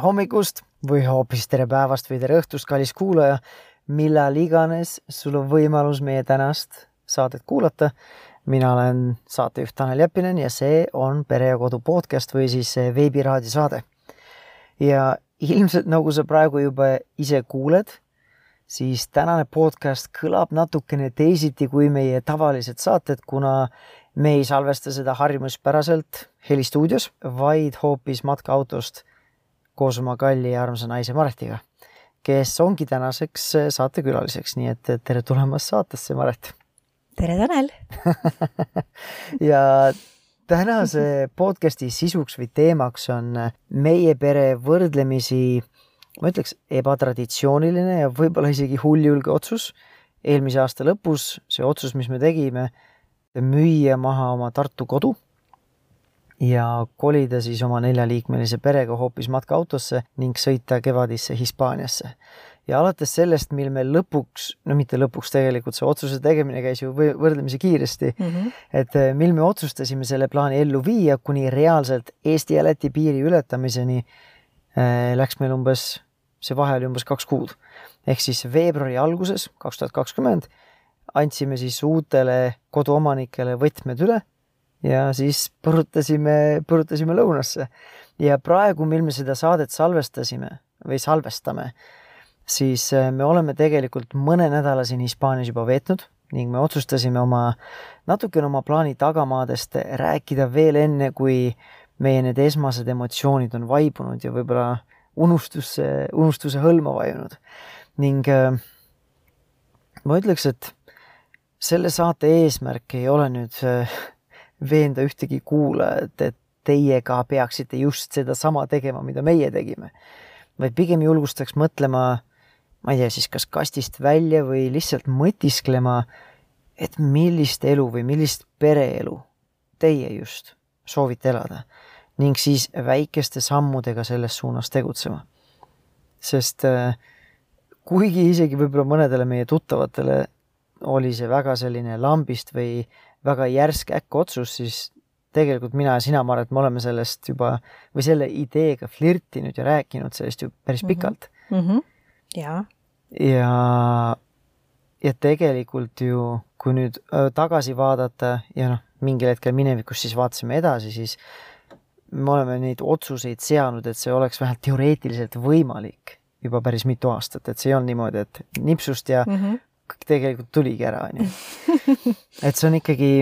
hommikust või hoopis tere päevast või tere õhtust, kallis kuulaja. millal iganes sul on võimalus meie tänast saadet kuulata. mina olen saatejuht Tanel Jeppinen ja see on Pere ja Kodu podcast või siis veebiraadiosaade. ja ilmselt nagu sa praegu juba ise kuuled, siis tänane podcast kõlab natukene teisiti kui meie tavalised saated, kuna me ei salvesta seda harjumuspäraselt helistuudios, vaid hoopis matkaautost koos oma kalli ja armsa naise Maretiga, kes ongi tänaseks saatekülaliseks, nii et tere tulemast saatesse, Maret. tere, Tanel ja tänase podcasti sisuks või teemaks on meie pere võrdlemisi, ma ütleks, ebatraditsiooniline ja võib-olla isegi hulljulge otsus. eelmise aasta lõpus see otsus, mis me tegime, müüa maha oma Tartu kodu ja kolida siis oma neljaliikmelise perega hoopis matkaautosse ning sõita kevadisse Hispaaniasse. ja alates sellest, mil me lõpuks, no mitte lõpuks, tegelikult see otsuse tegemine käis ju võrdlemisi kiiresti mm, -hmm. et eh, mil me otsustasime selle plaani ellu viia kuni reaalselt Eesti ja Läti piiri ületamiseni äh, läks meil umbes, see vahe oli umbes kaks kuud. ehk siis veebruari alguses, kaks tuhat kakskümmend, andsime siis uutele koduomanikele võtmed üle ja siis põrutasime, põrutasime lõunasse. ja praegu, mil me seda saadet salvestasime või salvestame, siis äh, me oleme tegelikult mõne nädala siin Hispaanias juba veetnud ning me otsustasime oma, natukene oma plaani tagamaadest rääkida veel enne, kui meie need esmased emotsioonid on vaibunud ja võib-olla unustusse, unustuse hõlma vajunud. ning äh, ma ütleks, et selle saate eesmärk ei ole nüüd äh, veenda ühtegi kuulajat, et teie ka peaksite just sedasama tegema, mida meie tegime. vaid pigem julgustaks mõtlema, ma ei tea, siis kas kastist välja või lihtsalt mõtisklema, et millist elu või millist pereelu teie just soovite elada ning siis väikeste sammudega selles suunas tegutsema. sest äh, kuigi isegi võib-olla mõnedele meie tuttavatele oli see väga selline lambist või väga järsk äkk otsus, siis tegelikult mina ja sina, Maret, me oleme sellest juba või selle ideega flirtinud ja rääkinud sellest ju päris mhm. pikalt mm. -hmm. ja. ja, ja tegelikult ju, kui nüüd tagasi vaadata ja noh, mingil hetkel minevikus siis vaatasime edasi, siis me oleme neid otsuseid seadnud, et see oleks vähemalt teoreetiliselt võimalik juba päris mitu aastat, et see ei olnud niimoodi, et nipsust ja mm -hmm tegelikult tuligi ära, onju. et see on ikkagi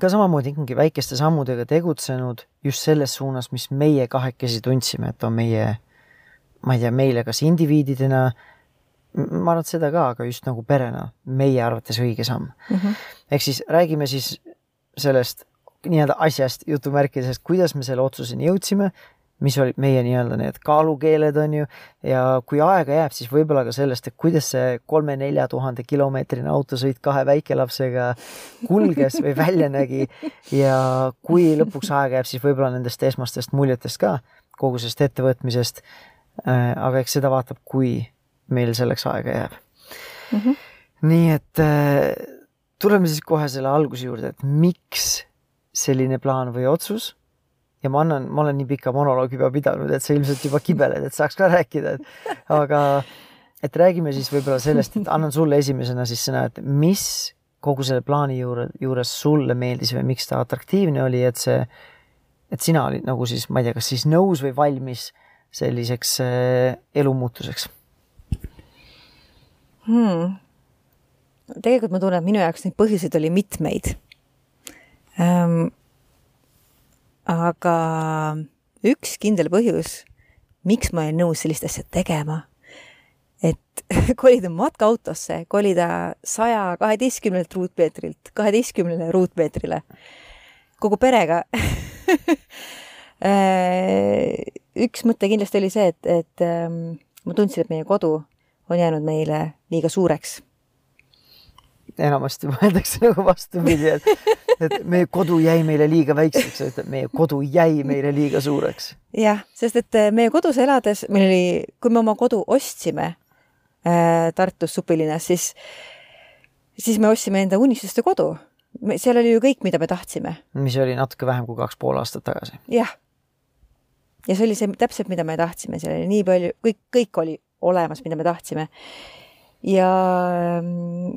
ka samamoodi ikkagi väikeste sammudega tegutsenud just selles suunas, mis meie kahekesi tundsime, et on meie, ma ei tea, meile kas indiviididena, ma arvan, et seda ka, aga just nagu perena meie arvates õige samm mm. -hmm. ehk siis räägime siis sellest nii-öelda asjast jutumärkides, kuidas me selle otsuseni jõudsime, mis olid meie nii-öelda need kaalukeeled, on ju, ja kui aega jääb, siis võib-olla ka sellest, et kuidas see kolme-nelja tuhande kilomeetrine autosõit kahe väikelapsega kulges või välja nägi ja kui lõpuks aega jääb, siis võib-olla nendest esmastest muljetest ka, kogu sellest ettevõtmisest. Äh, aga eks seda vaatab, kui meil selleks aega jääb mm. -hmm. nii et äh, tuleme siis kohe selle alguse juurde, et miks selline plaan või otsus ja ma annan, ma olen nii pika monoloogi juba pidanud, et sa ilmselt juba kibeled, et saaks ka rääkida, et aga et räägime siis võib-olla sellest, et annan sulle esimesena siis sõna, et mis kogu selle plaani juure, juures sulle meeldis või miks ta atraktiivne oli, et see, et sina olid nagu siis, ma ei tea, kas siis nõus või valmis selliseks äh, elumuutuseks hmm.? tegelikult ma tunnen, et minu jaoks neid põhjuseid oli mitmeid ähm, aga üks kindel põhjus, miks ma olen nõus sellist asja tegema, et kolida matkaautosse, kolida saja kaheteistkümnelt ruutmeetrilt kaheteistkümnele ruutmeetrile kogu perega äh, üks mõte kindlasti oli see, et, et ähm, ma tundsin, et meie kodu on jäänud meile liiga suureks enamasti mõeldakse nagu vastupidi, et, et meie kodu jäi meile liiga väikseks, et meie kodu jäi meile liiga suureks. jah, sest et äh, meie kodus elades meil oli, kui me oma kodu ostsime äh, Tartus Supilinnas, siis, siis me ostsime enda unistuste kodu. seal oli ju kõik, mida me tahtsime. mis oli natuke vähem kui kaks pool aastat tagasi. jah. ja see oli see täpselt, mida me tahtsime, seal oli nii palju, kõik, kõik oli olemas, mida me tahtsime. Ja,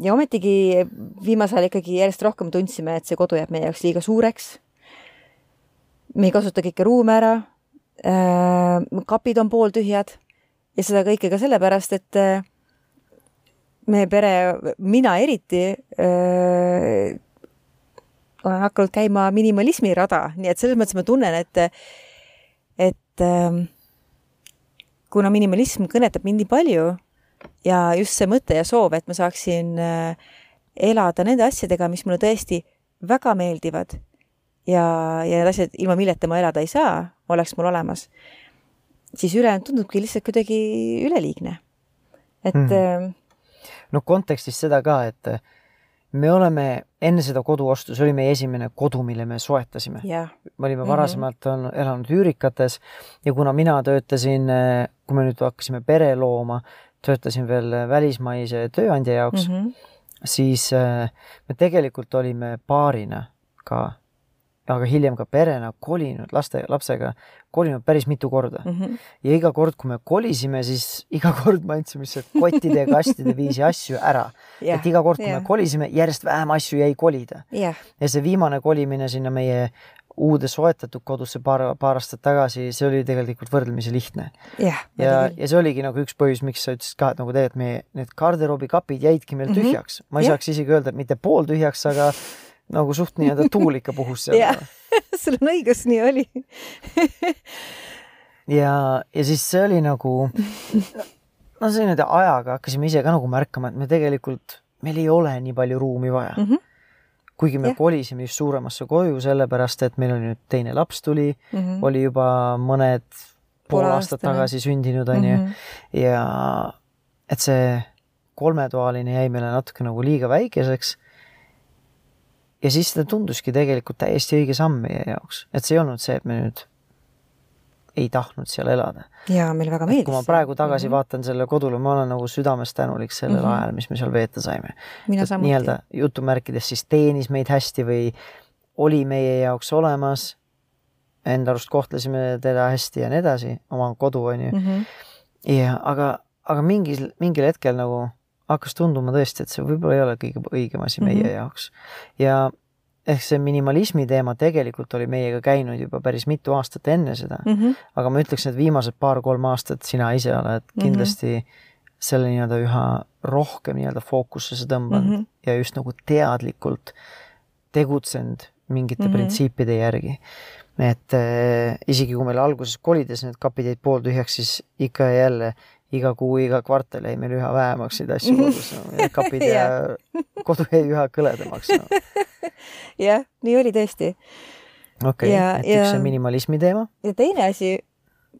ja ometigi viimasel ajal ikkagi järjest rohkem tundsime, et see kodu jääb meie jaoks liiga suureks. me ei kasuta kõiki ruume ära. kapid on pooltühjad ja seda kõike ka sellepärast, et meie pere, mina eriti öö, olen hakanud käima minimalismi rada, nii et selles mõttes ma tunnen, et, et öö, kuna minimalism kõnetab mind nii palju ja just see mõte ja soov, et ma saaksin elada nende asjadega, mis mulle tõesti väga meeldivad ja, ja need asjad, ilma milleta ma elada ei saa, oleks mul olemas, siis ülejäänud tundubki lihtsalt kuidagi üleliigne. et mm noh, kontekstis seda ka, et me oleme enne seda kodu ostu, see oli meie esimene kodu, mille me soetasime me olime mhm. varasemalt mm -hmm. elanud üürikates ja kuna mina töötasin, kui me nüüd hakkasime pere looma, töötasin veel välismaise tööandja jaoks mm, -hmm. siis äh, me tegelikult olime paarina ka aga hiljem ka perena kolinud laste, lapsega, kolinud päris mitu korda mm. -hmm. ja iga kord, kui me kolisime, siis iga kord me andsime lihtsalt kottide ja kastide viisi asju ära yeah.. et iga kord, kui yeah. me kolisime, järjest vähem asju jäi kolida yeah.. ja see viimane kolimine sinna meie uude soetatud kodusse paar, paar aastat tagasi, see oli tegelikult võrdlemisi lihtne yeah,. ja, ja see oligi nagu üks põhjus, miks sa ütlesid ka, et nagu tegelikult meie need garderoobikapid jäidki meil mhm. tühjaks mm. -hmm. ma ei yeah. saaks isegi öelda, et mitte pooltühjaks, aga nagu suht nii-öelda tuul ikka puhus seal jah, sul on õigus, nii oli ja, ja siis see oli nagu, no niimoodi ajaga hakkasime ise ka nagu märkama, et me tegelikult, meil ei ole nii palju ruumi vaja mm. -hmm. Kuigi me ja. kolisime just suuremasse koju, sellepärast et meil oli nüüd teine laps tuli mm, -hmm. oli juba mõned pool aastat tagasi sündinud, onju. Mhm. ja et see kolmetoaline jäi meile natuke nagu liiga väikeseks ja siis ta tunduski tegelikult täiesti õige samm meie jaoks, et see ei olnud see, et me nüüd ei tahtnud seal elada. ja meile väga meeldis. kui ma praegu tagasi mm -hmm. vaatan selle kodule, ma olen nagu südamest tänulik sellel mm -hmm. ajal, mis me seal veeta saime. nii-öelda jutumärkides siis teenis meid hästi või oli meie jaoks olemas. Enda arust kohtlesime teda hästi ja nii edasi, oma kodu on ju mm. -hmm. ja aga, aga mingil, mingil hetkel nagu hakkas tunduma tõesti, et see võib-olla ei ole kõige õigem asi mm -hmm. meie mhm. jaoks. ja ehk see minimalismi teema tegelikult oli meiega käinud juba päris mitu aastat enne seda mm. -hmm. aga ma ütleks, et viimased paar-kolm aastat sina ise oled mhm. kindlasti mm -hmm. selle nii-öelda üha rohkem nii-öelda fookusesse tõmbanud mm -hmm. ja just nagu teadlikult tegutsenud mingite mm -hmm. printsiipide järgi. et äh, isegi kui meil alguses kolides need kapid jäid pooltühjaks, siis ikka ja jälle iga kuu, iga kvartal jäi meil üha vähemaks neid asju kodus no,, kapid ja kodu jäi üha kõledamaks no.. jah, nii oli tõesti. okei okay,, et ja, üks on minimalismi teema. ja teine asi,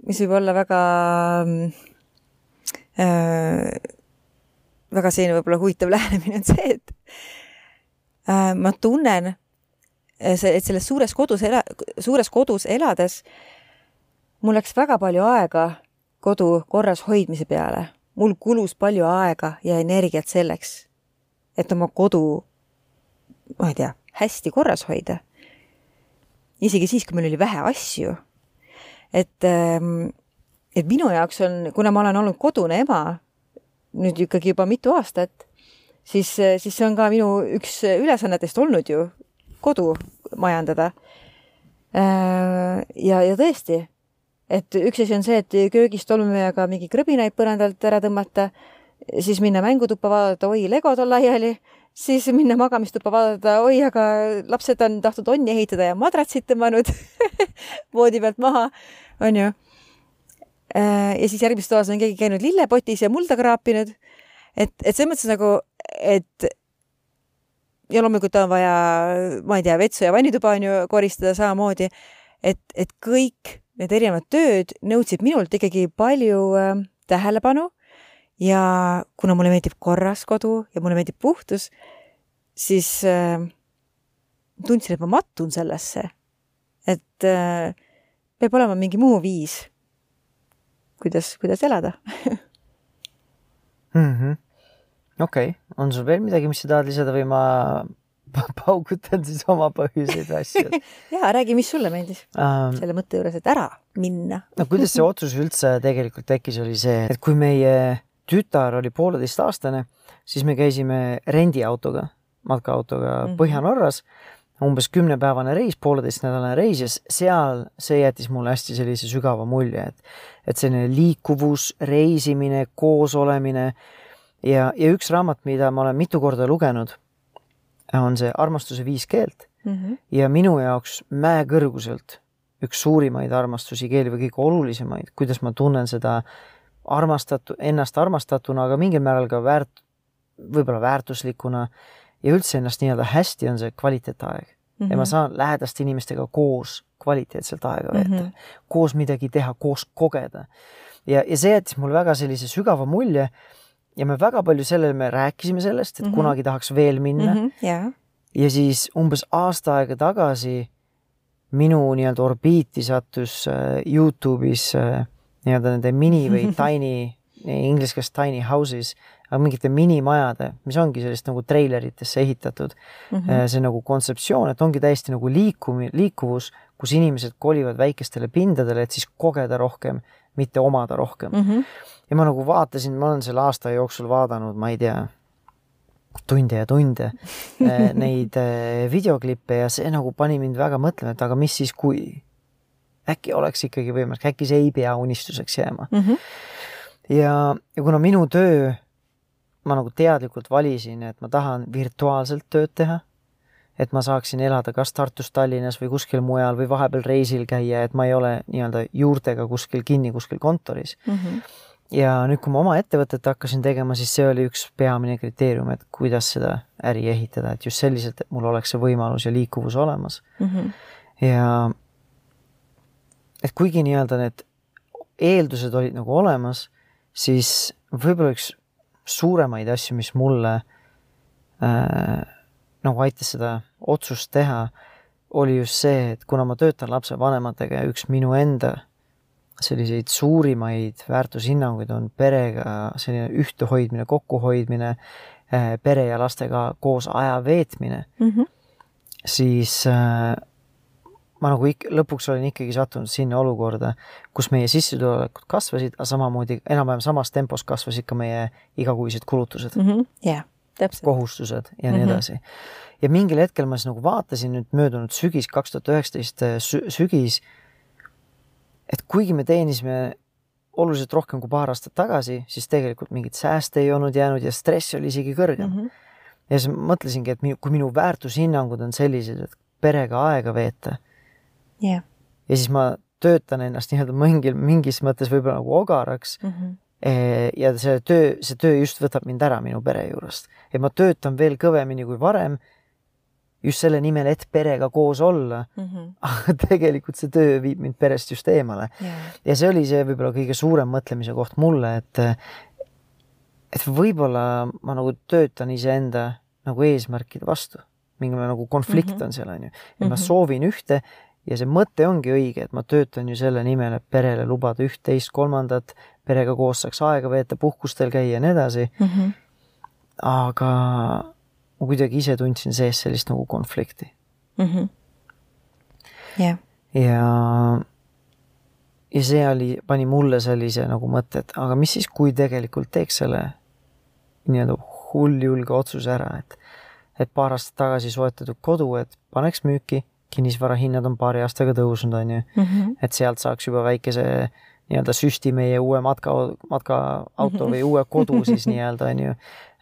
mis võib olla väga äh,, väga selline võib-olla huvitav lähenemine on see, et äh, ma tunnen, äh, et selles suures kodus ela-, suures kodus elades mul läks väga palju aega kodu korras hoidmise peale. mul kulus palju aega ja energiat selleks, et oma kodu, ma ei tea, hästi korras hoida. isegi siis, kui meil oli vähe asju. et, ähm, et minu jaoks on, kuna ma olen olnud kodune ema nüüd ikkagi juba mitu aastat, siis, siis see on ka minu üks ülesannetest olnud ju, kodu majandada. Äh, ja, ja tõesti et üks asi on see, et köögist tolmuimejaga mingi krõbinaid põrandalt ära tõmmata, siis minna mängutuppa vaadata, oi, legod on laiali, siis minna magamistuppa vaadata, oi, aga lapsed on tahtnud onni ehitada ja madratsid tõmmanud voodi pealt maha, onju. Äh, ja siis järgmises toas on keegi käinud lillepotis ja mulda kraapinud. et, et selles mõttes nagu, et ja loomulikult on vaja, ma ei tea, vetsu ja vannituba on ju koristada samamoodi, et, et kõik need erinevad tööd nõudsid minult ikkagi palju äh, tähelepanu ja kuna mulle meeldib korras kodu ja mulle meeldib puhtus, siis äh, tundsin, et ma mattun sellesse. et äh, peab olema mingi muu viis, kuidas, kuidas elada mm -hmm. okei okay., on sul veel midagi, mis sa tahad lisada või ma paugutan siis oma põhjuseid ja asju ja räägi, mis sulle meeldis um, selle mõtte juures, et ära minna. no kuidas see otsus üldse tegelikult tekkis, oli see, et kui meie tütar oli pooleteistaastane, siis me käisime rendiautoga, matkaautoga mm -hmm. Põhja-Norras umbes kümnepäevane reis, pooleteistnädalane reis ja seal see jättis mulle hästi sellise sügava mulje, et, et selline liikuvus, reisimine, koosolemine ja, ja üks raamat, mida ma olen mitu korda lugenud, on see Armastuse viis keelt mm. -hmm. ja minu jaoks mäekõrguselt üks suurimaid armastusi keeli või kõige olulisemaid, kuidas ma tunnen seda armastatu, ennast armastatuna, aga mingil määral ka väärt, võib-olla väärtuslikuna ja üldse ennast nii-öelda hästi, on see kvaliteetaeg mm. -hmm. ja ma mhm. saan lähedaste inimestega koos kvaliteetselt aega veeta mm, -hmm. koos midagi teha, koos kogeda. ja, ja see jättis mulle väga sellise sügava mulje ja me väga palju sellele, me rääkisime sellest, et mm -hmm. kunagi tahaks veel minna mm. -hmm. Yeah. ja siis umbes aasta aega tagasi minu nii-öelda orbiiti sattus äh, Youtube'is äh, nii-öelda nende mini või tiny, inglise keeles tiny houses aga mingite minimajade, mis ongi sellist nagu treileritesse ehitatud mm. -hmm. see nagu kontseptsioon, et ongi täiesti nagu liikumi-, liikuvus, kus inimesed kolivad väikestele pindadele, et siis kogeda rohkem, mitte omada rohkem mm. -hmm. ja ma nagu vaatasin, ma olen selle aasta jooksul vaadanud, ma ei tea, tunde ja tunde äh, neid videoklippe ja see nagu pani mind väga mõtlema, et aga mis siis, kui äkki oleks ikkagi võimalik, äkki see ei pea unistuseks jääma mm. -hmm. ja, ja kuna minu töö ma nagu teadlikult valisin, et ma tahan virtuaalselt tööd teha. et ma saaksin elada kas Tartus, Tallinnas või kuskil mujal või vahepeal reisil käia, et ma ei ole nii-öelda juurtega kuskil kinni kuskil kontoris mm. -hmm. ja nüüd, kui ma oma ettevõtet hakkasin tegema, siis see oli üks peamine kriteerium, et kuidas seda äri ehitada, et just selliselt, et mul oleks see võimalus ja liikuvus olemas mm. -hmm. ja et kuigi nii-öelda need eeldused olid nagu olemas, siis võib-olla üks suuremaid asju, mis mulle äh, nagu aitas seda otsust teha, oli just see, et kuna ma töötan lapsevanematega ja üks minu enda selliseid suurimaid väärtushinnanguid on perega selline ühtehoidmine, kokkuhoidmine, äh, pere ja lastega koos aja veetmine mm, -hmm. siis äh, ma nagu ikka, lõpuks olin ikkagi sattunud sinna olukorda, kus meie sissetulekud kasvasid, aga samamoodi enam-vähem samas tempos kasvasid ka meie igakuised kulutused mm. -hmm. Yeah, täpselt. kohustused ja mm -hmm. nii mhm. edasi. ja mingil hetkel ma siis nagu vaatasin nüüd möödunud sügis, kaks tuhat üheksateist äh, sügis, et kuigi me teenisime oluliselt rohkem kui paar aastat tagasi, siis tegelikult mingit sääste ei olnud jäänud ja stress oli isegi kõrgem mm. -hmm. ja siis mõtlesingi, et minu, kui minu väärtushinnangud on sellised, et perega aega veeta yeah.. ja siis ma töötan ennast nii-öelda mingil, mingis mõttes võib-olla nagu ogaraks mm. -hmm. ja see töö, see töö just võtab mind ära minu pere juurest. et ma töötan veel kõvemini kui varem just selle nimel, et perega koos olla mm. -hmm. aga tegelikult see töö viib mind perest just eemale yeah.. ja see oli see võib-olla kõige suurem mõtlemise koht mulle, et et võib-olla ma nagu töötan iseenda nagu eesmärkide vastu. mingi nagu konflikt mm -hmm. on seal, on ju. et ma mhm. soovin ühte ja see mõte ongi õige, et ma töötan ju selle nimel, et perele lubada üht, teist, kolmandat, perega koos saaks aega veeta, puhkustel käia ja nii edasi mm. -hmm. aga ma kuidagi ise tundsin sees sellist nagu konflikti mm. -hmm. Yeah. ja, ja see oli, pani mulle sellise nagu mõtte, et aga mis siis, kui tegelikult teeks selle nii-öelda hulljulge otsuse ära, et et paar aastat tagasi soetatud kodu, et paneks müüki kinnisvarahinnad on paari aastaga tõusnud, on ju mm. -hmm. et sealt saaks juba väikese nii-öelda süsti meie uue matka, matkaauto mm -hmm. või uue kodu siis nii-öelda, on ju,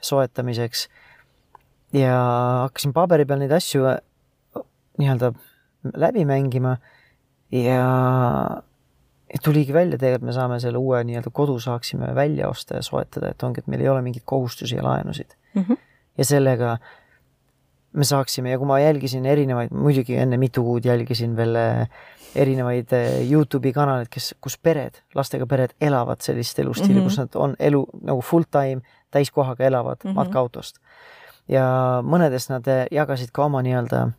soetamiseks. ja hakkasin paberi peal neid asju nii-öelda läbi mängima ja tuligi välja, tegelikult me saame selle uue nii-öelda kodu saaksime välja osta ja soetada, et ongi, et meil ei ole mingeid kohustusi ja laenusid mm. -hmm. ja sellega me saaksime ja kui ma jälgisin erinevaid, muidugi enne mitu kuud jälgisin veel eh, erinevaid eh, Youtube'i kanaleid, kes, kus pered, lastega pered elavad sellist elustiili mm, -hmm. kus nad on elu nagu full time täiskohaga elavad mm -hmm. matkaautost. ja mõnedes nad eh, jagasid ka oma nii-öelda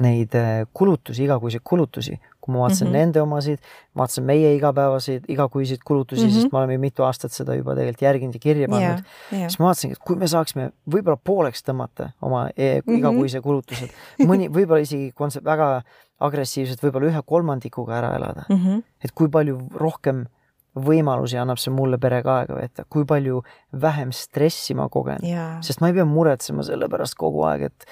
neid kulutusi, igakuiseid kulutusi. Kui ma vaatasin mm. -hmm. nende omasid, vaatasin meie igapäevaseid, igakuiseid kulutusi mm. -hmm. sest me oleme mitu aastat seda juba tegelikult järginud ja kirja pannud ja, ja siis ma vaatasingi, et kui me saaksime võib-olla pooleks tõmmata oma e Mhm. igakuise kulutused, mõni võib-olla isegi kontse- väga agressiivselt, võib-olla ühe kolmandikuga ära elada, mm. -hmm. et kui palju rohkem võimalusi annab see mulle perega aega veeta, kui palju vähem stressi ma kogen, ja, sest ma ei pea muretsema selle pärast kogu aeg, et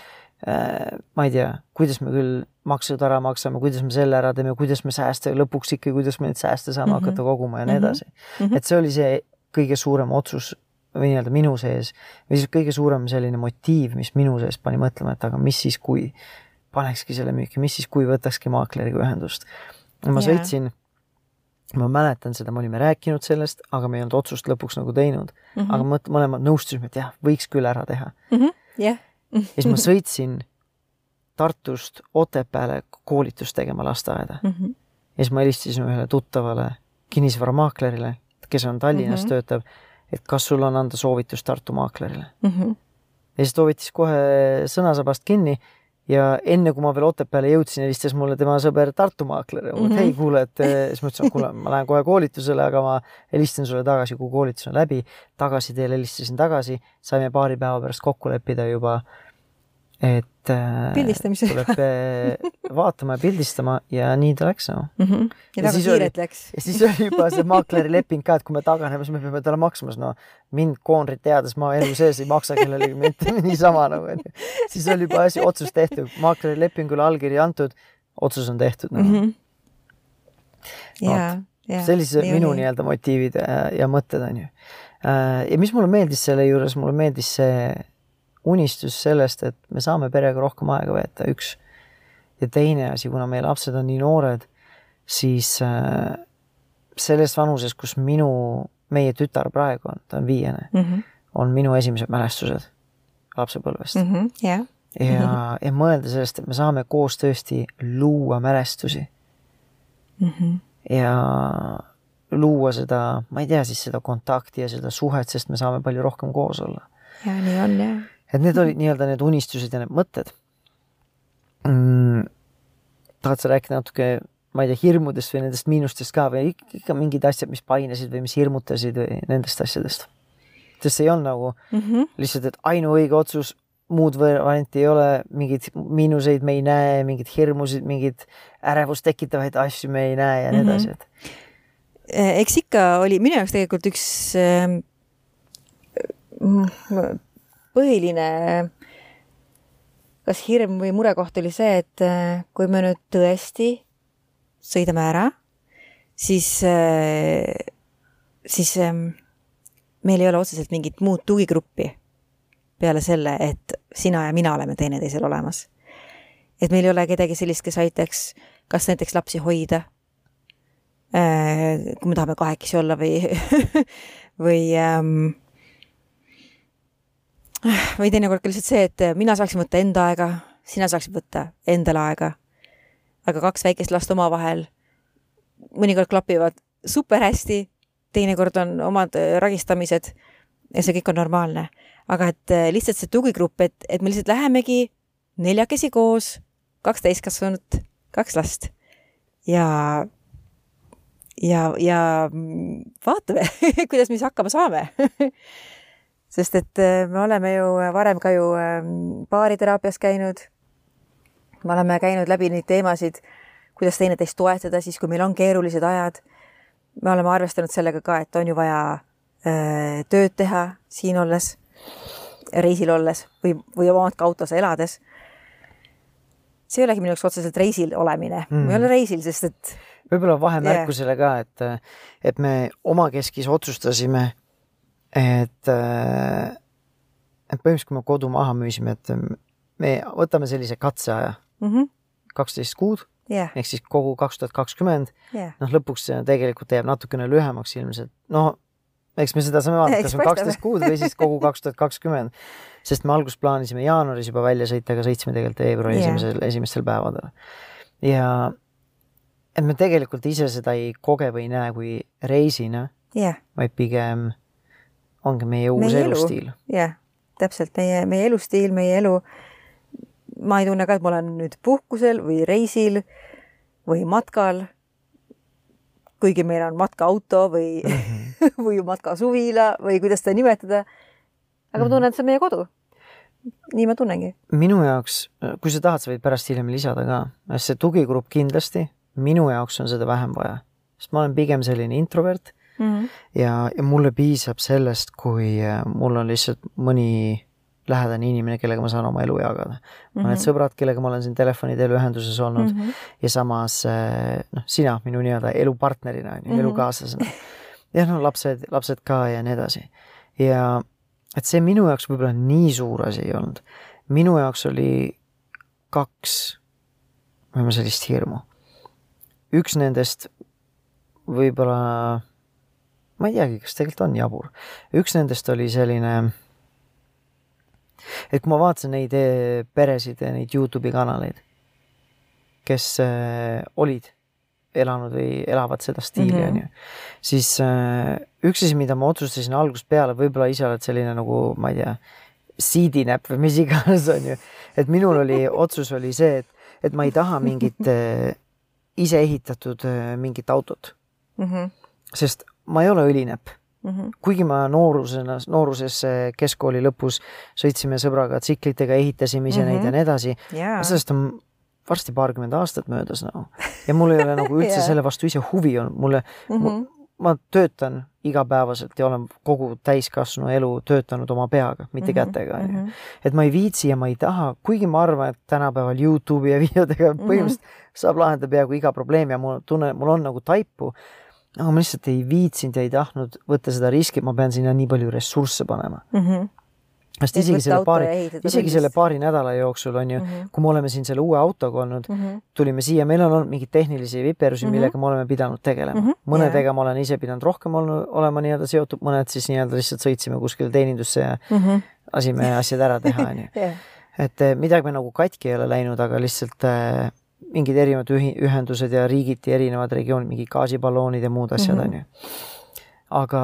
ma ei tea, kuidas me küll maksud ära maksame, kuidas me selle ära teeme, kuidas me sääste lõpuks ikkagi, kuidas me neid sääste saame mm. -hmm. hakata koguma ja nii Mhm. edasi Mhm. et see oli see kõige suurem otsus või nii-öelda minu sees või siis kõige suurem selline motiiv, mis minu sees pani mõtlema, et aga mis siis, kui panekski selle müüki, mis siis, kui võtakski maakleriga ühendust. ma sõitsin, ma mäletan seda, me olime rääkinud sellest, aga me ei olnud otsust lõpuks nagu teinud mm, -hmm. aga mõt-, mõlemad nõustusime, et jah, võiks küll ära teha. jah. Ja siis ma sõitsin Tartust Otepääle koolitust tegema lasteaeda Mhm. ja siis ma helistasin ühele tuttavale kinnisvaramaaklerile, kes on Tallinnas mm. -hmm. töötab, et kas sul on anda soovitus Tartu maaklerile. Mhm. ja siis ta võttis kohe sõnasabast kinni ja enne kui ma veel Otepääle jõudsin, helistas mulle tema sõber Tartu maakler ja mm -hmm. Mhm. hei, kuule, et siis ma ütlesin, et kuule, ma lähen kohe koolitusele, aga ma helistan sulle tagasi, kui koolitus on läbi. tagasiteel helistasin tagasi, saime paari päeva pärast kokku leppida juba, et äh, Pildistamisega. tuleb äh, vaatama ja pildistama ja nii ta läks no.. ja Ja väga kiirelt oli- läks. ja siis oli juba see maakleri leping ka, et kui me taganeme, siis me peame talle maksma, no mind koonrit teades ma elu sees ei maksa kellelegi mitte niisama nagu onju. siis oli juba asi, otsus tehtud, maakleri lepingule allkiri antud, otsus on tehtud nagu.. Mhm. ja, ja. sellised minu. nii-öelda motiivid ja, ja mõtted onju. ja mis mulle meeldis selle juures, mulle meeldis see unistus sellest, et me saame perega rohkem aega veeta, üks. ja teine asi, kuna meie lapsed on nii noored, siis äh, selles vanuses, kus minu, meie tütar praegu on, ta on viiene, Mhm. on minu esimesed mälestused lapsepõlvest mm.. jah, ja, ja mõelda sellest, et me saame koos tõesti luua mälestusi Mhm. ja luua seda, ma ei tea siis seda kontakti ja seda suhet, sest me saame palju rohkem koos olla. ja nii on jah. Et need olid nii-öelda need unistused ja need mõtted mm,. tahad sa rääkida natuke, ma ei tea, hirmudest või nendest miinustest ka või ikka, mingid asjad, mis painesid või mis hirmutasid või nendest asjadest? sest see ei olnud nagu Mhm. lihtsalt, et ainuõige otsus, muud varianti ei ole, mingeid miinuseid me ei näe, mingeid hirmusid, mingeid ärevust tekitavaid asju me ei näe ja nii Mhm. edasi, et eks ikka oli minu jaoks tegelikult üks mm, põhiline kas hirm või murekoht oli see, et äh, kui me nüüd tõesti sõidame ära, siis, siis ähm, meil ei ole otseselt mingit muud tugigruppi peale selle, et sina ja mina oleme teineteisel olemas. et meil ei ole kedagi sellist, kes aitaks kas näiteks lapsi hoida Äh, kui me tahame kahekesi olla või, või ähm, või teinekord ka lihtsalt see, et mina saaksin võtta enda aega, sina saaksid võtta endale aega. aga kaks väikest last omavahel mõnikord klapivad super hästi, teinekord on omad äh, ragistamised ja see kõik on normaalne. aga et äh, lihtsalt see tugigrupp, et, et me lihtsalt lähemegi neljakesi koos, kaks täiskasvanut, kaks last ja ja, ja mm, vaatame, kuidas me siis hakkama saame. sest et äh, me oleme ju varem ka ju ähm, baariteraapias käinud. me oleme käinud läbi neid teemasid, kuidas teineteist toetada siis, kui meil on keerulised ajad. me oleme arvestanud sellega ka, et on ju vaja öö, tööd teha siin olles, reisil olles või, või oma autos elades see ei olegi minu jaoks otseselt reisil olemine mm., ma ei ole reisil, sest et võib-olla vahemärkusele ka, et, et me omakeskis otsustasime, et, et põhimõtteliselt, kui me kodu maha müüsime, et me võtame sellise katseaja, mm -hmm. kaksteist kuud jah, ehk siis kogu kaks tuhat kakskümmend, noh, lõpuks see tegelikult jääb natukene lühemaks ilmselt, no eks me seda saame vaadata, kas on kaksteist kuud või siis kogu kaks tuhat kakskümmend, sest me alguses plaanisime jaanuaris juba välja sõita, aga sõitsime tegelikult veebruari Jah. esimesel, esimestel päevadel. ja et me tegelikult ise seda ei koge või ei näe kui reisina, jah, vaid pigem ongi meie uus Meie elu. elustiil. jah, täpselt meie, meie elustiil, meie elu. ma ei tunne ka, et ma olen nüüd puhkusel või reisil või matkal. kuigi meil on matkaauto või mm, -hmm. või matkasuvila või kuidas seda nimetada. aga ma tunnen, et see on meie kodu. nii ma tunnengi. minu jaoks, kui sa tahad, sa võid pärast hiljem lisada ka, see tugigrupp kindlasti, minu jaoks on seda vähem vaja, sest ma olen pigem selline introvert mm. -hmm. ja, ja mulle piisab sellest, kui mul on lihtsalt mõni lähedane inimene, kellega ma saan oma elu jagada mm. -hmm. mõned sõbrad, kellega ma olen siin telefoni teel ühenduses olnud mm -hmm. ja samas eh, noh, sina minu nii-öelda elupartnerina, on ju, mhm. elukaaslasena. jah, no lapsed, lapsed ka ja nii edasi. ja et see minu jaoks võib-olla nii suur asi ei olnud. minu jaoks oli kaks, võime sellist hirmu. üks nendest võib-olla, ma ei teagi, kas tegelikult on jabur. üks nendest oli selline et kui ma vaatasin neid eh, peresid ja neid Youtube'i kanaleid, kes äh, olid elanud või elavad seda stiili, mhm. onju, siis äh, üks asi, mida ma otsustasin algusest peale, võib-olla ise oled selline nagu, ma ei tea, siidinäpp või mis iganes, onju, et minul oli, otsus oli see, et, et ma ei taha mingit ise ehitatud mingit autot mm. -hmm. sest ma ei ole õlinäpp Mm -hmm. kuigi ma noorusena, nooruses keskkooli lõpus sõitsime sõbraga tsiklitega, ehitasime ise mm -hmm. neid ja nii edasi yeah.. sellest on varsti paarkümmend aastat möödas nagu ja mul ei ole nagu üldse yeah. selle vastu ise huvi olnud, mulle mm, -hmm. ma töötan igapäevaselt ja olen kogu täiskasvanu elu töötanud oma peaga, mitte mm -hmm. kätega mm. -hmm. et ma ei viitsi ja ma ei taha, kuigi ma arvan, et tänapäeval Youtube'i ja videodega mhm. põhimõtteliselt mm -hmm. saab lahendada peaaegu iga probleemi ja mul tunne, mul on nagu taipu aga ma lihtsalt ei viitsinud ja ei tahtnud võtta seda riski, et ma pean sinna nii palju ressursse panema mm. -hmm sest isegi selle paari, isegi selle paari nädala jooksul on ju mm, -hmm. kui me oleme siin selle uue autoga olnud mm, -hmm. tulime siia, meil on olnud mingeid tehnilisi viperusi mm, -hmm. millega me oleme pidanud tegelema mm. -hmm. mõnedega yeah. ma olen ise pidanud rohkem olnud, olema nii-öelda seotud, mõned siis nii-öelda lihtsalt sõitsime kuskile teenindusse ja mm -hmm. lasime asjad ära teha, on ju. et eh, midagi me nagu katki ei ole läinud, aga lihtsalt äh, mingid erinevad ühi-, ühendused ja riigiti erinevad regioonid, mingid gaasiballoonid ja muud asjad, mhm. on ju. aga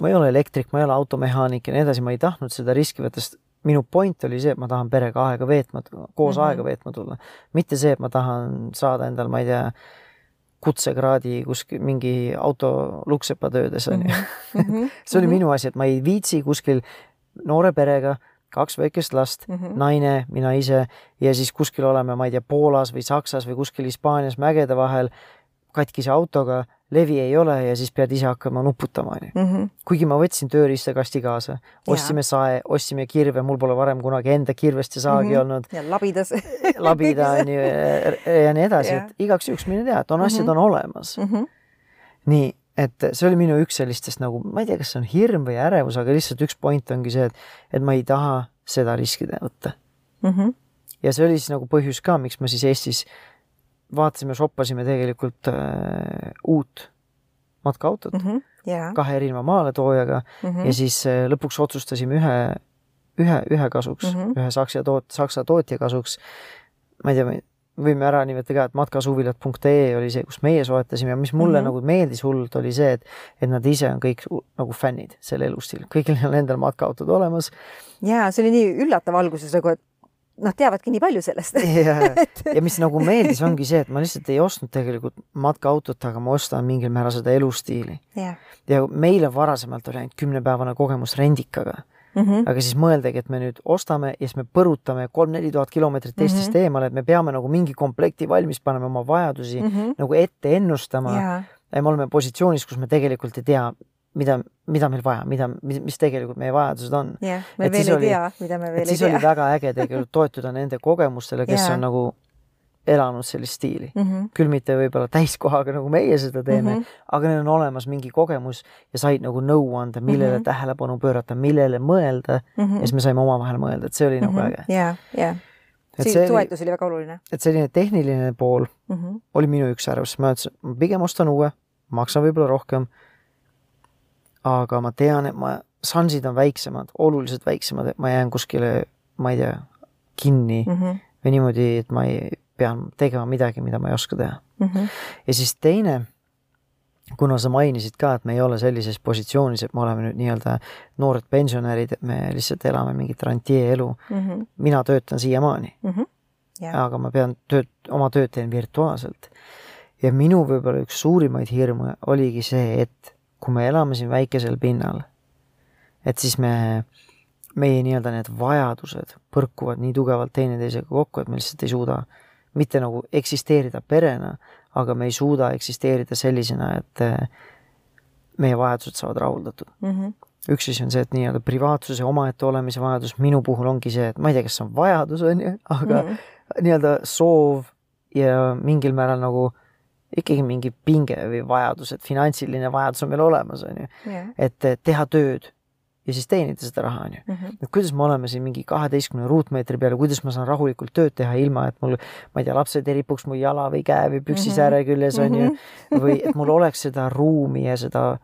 ma ei ole elektrik, ma ei ole automehaanik ja nii edasi, ma ei tahtnud seda riski võtta, sest minu point oli see, et ma tahan perega aega veetma, koos mm -hmm. aega veetma tulla. mitte see, et ma tahan saada endal, ma ei tea, kutsekraadi kuskil mingi auto luksepatöödes on ju. Mhm. Mhm. see oli minu asi, et ma ei viitsi kuskil noore perega kaks väikest last mm, -hmm. naine, mina ise ja siis kuskil oleme, ma ei tea, Poolas või Saksas või kuskil Hispaanias mägede vahel katkise autoga, levi ei ole ja siis pead ise hakkama nuputama, onju. Mhm. kuigi ma võtsin tööriistakasti kaasa, ostsime sae, ostsime kirve, mul pole varem kunagi enda kirvest ja saagi mm -hmm. olnud. ja labidas labida onju ja nii edasi, et igaks juhuks mine tea, et on mm -hmm. asjad on olemas mm. -hmm. nii, et see oli minu üks sellistest nagu, ma ei tea, kas see on hirm või ärevus, aga lihtsalt üks point ongi see, et, et ma ei taha seda riski võtta mm. -hmm. ja see oli siis nagu põhjus ka, miks ma siis Eestis vaatasime, shoppasime tegelikult äh, uut matkaautot mm -hmm. yeah. kahe erineva maaletoojaga mm -hmm. ja siis äh, lõpuks otsustasime ühe, ühe, ühe kasuks mm, -hmm. ühe saksa toot-, saksa tootja kasuks. ma ei tea, võime ära nimetada ka, et matkasuvilad.ee oli see, kus meie soetasime ja mis mulle mm -hmm. nagu meeldis hullult, oli see, et, et nad ise on kõik nagu fännid selle elustiil, kõigil on endal matkaautod olemas. ja see oli nii üllatav alguses nagu, et noh, teavadki nii palju sellest ja, ja mis nagu meeldis, ongi see, et ma lihtsalt ei ostnud tegelikult matkaautot, aga ma ostan mingil määral seda elustiili. ja meil varasemalt oli ainult kümnepäevane kogemus rendikaga Mm -hmm. aga siis mõeldagi, et me nüüd ostame ja siis me põrutame kolm-neli tuhat kilomeetrit Eestist mm -hmm. eemale, et me peame nagu mingi komplekti valmis panema, oma vajadusi mm -hmm. nagu ette ennustama yeah.. ja me oleme positsioonis, kus me tegelikult ei tea, mida, mida meil vaja, mida, mis tegelikult meie vajadused on. jah, me veel ei oli, tea, mida me veel ei tea. siis oli väga äge tegelikult toetuda nende kogemustele, kes yeah. on nagu elanud sellist stiili mm. -hmm. küll mitte võib-olla täiskohaga, nagu meie seda teeme mm, -hmm. aga neil on olemas mingi kogemus ja said nagu nõu anda, millele mm -hmm. tähelepanu pöörata, millele mõelda mm. -hmm. ja siis me saime omavahel mõelda, et see oli mm -hmm. nagu mhm. äge. ja, ja. see toetus oli väga oluline. et selline tehniline pool mm -hmm. oli minu üks ärevus, ma ütlesin, ma pigem ostan uue, maksan võib-olla rohkem. aga ma tean, et ma, šansid on väiksemad, oluliselt väiksemad, et ma jään kuskile, ma ei tea, kinni mm -hmm. või niimoodi, et ma ei pean tegema midagi, mida ma ei oska teha mm. -hmm. ja siis teine, kuna sa mainisid ka, et me ei ole sellises positsioonis, et me oleme nüüd nii-öelda noored pensionärid, et me lihtsalt elame mingit rantjee elu mm. -hmm. mina töötan siiamaani mm. -hmm. Jah. aga ma pean tööd, oma tööd teen virtuaalselt. ja minu võib-olla üks suurimaid hirme oligi see, et kui me elame siin väikesel pinnal, et siis me, meie nii-öelda need vajadused põrkuvad nii tugevalt teineteisega kokku, et me lihtsalt ei suuda mitte nagu eksisteerida perena, aga me ei suuda eksisteerida sellisena, et eh, meie vajadused saavad rahuldatud mm. -hmm. üks asi on see, et nii-öelda privaatsuse omaette olemise vajadus, minu puhul ongi see, et ma ei tea, kas see on vajadus, on ju, aga mm -hmm. nii-öelda soov ja mingil määral nagu ikkagi mingi pinge või vajadus, et finantsiline vajadus on meil olemas, on ju. Et eh, teha tööd ja siis teenida seda raha, on ju. -hmm. et kuidas me oleme siin mingi kaheteistkümne ruutmeetri peal ja kuidas ma saan rahulikult tööd teha, ilma et mul, ma ei tea, lapsed ei ripuks mu jala või käe või püksisääre küljes, on ju. või et mul oleks seda ruumi ja seda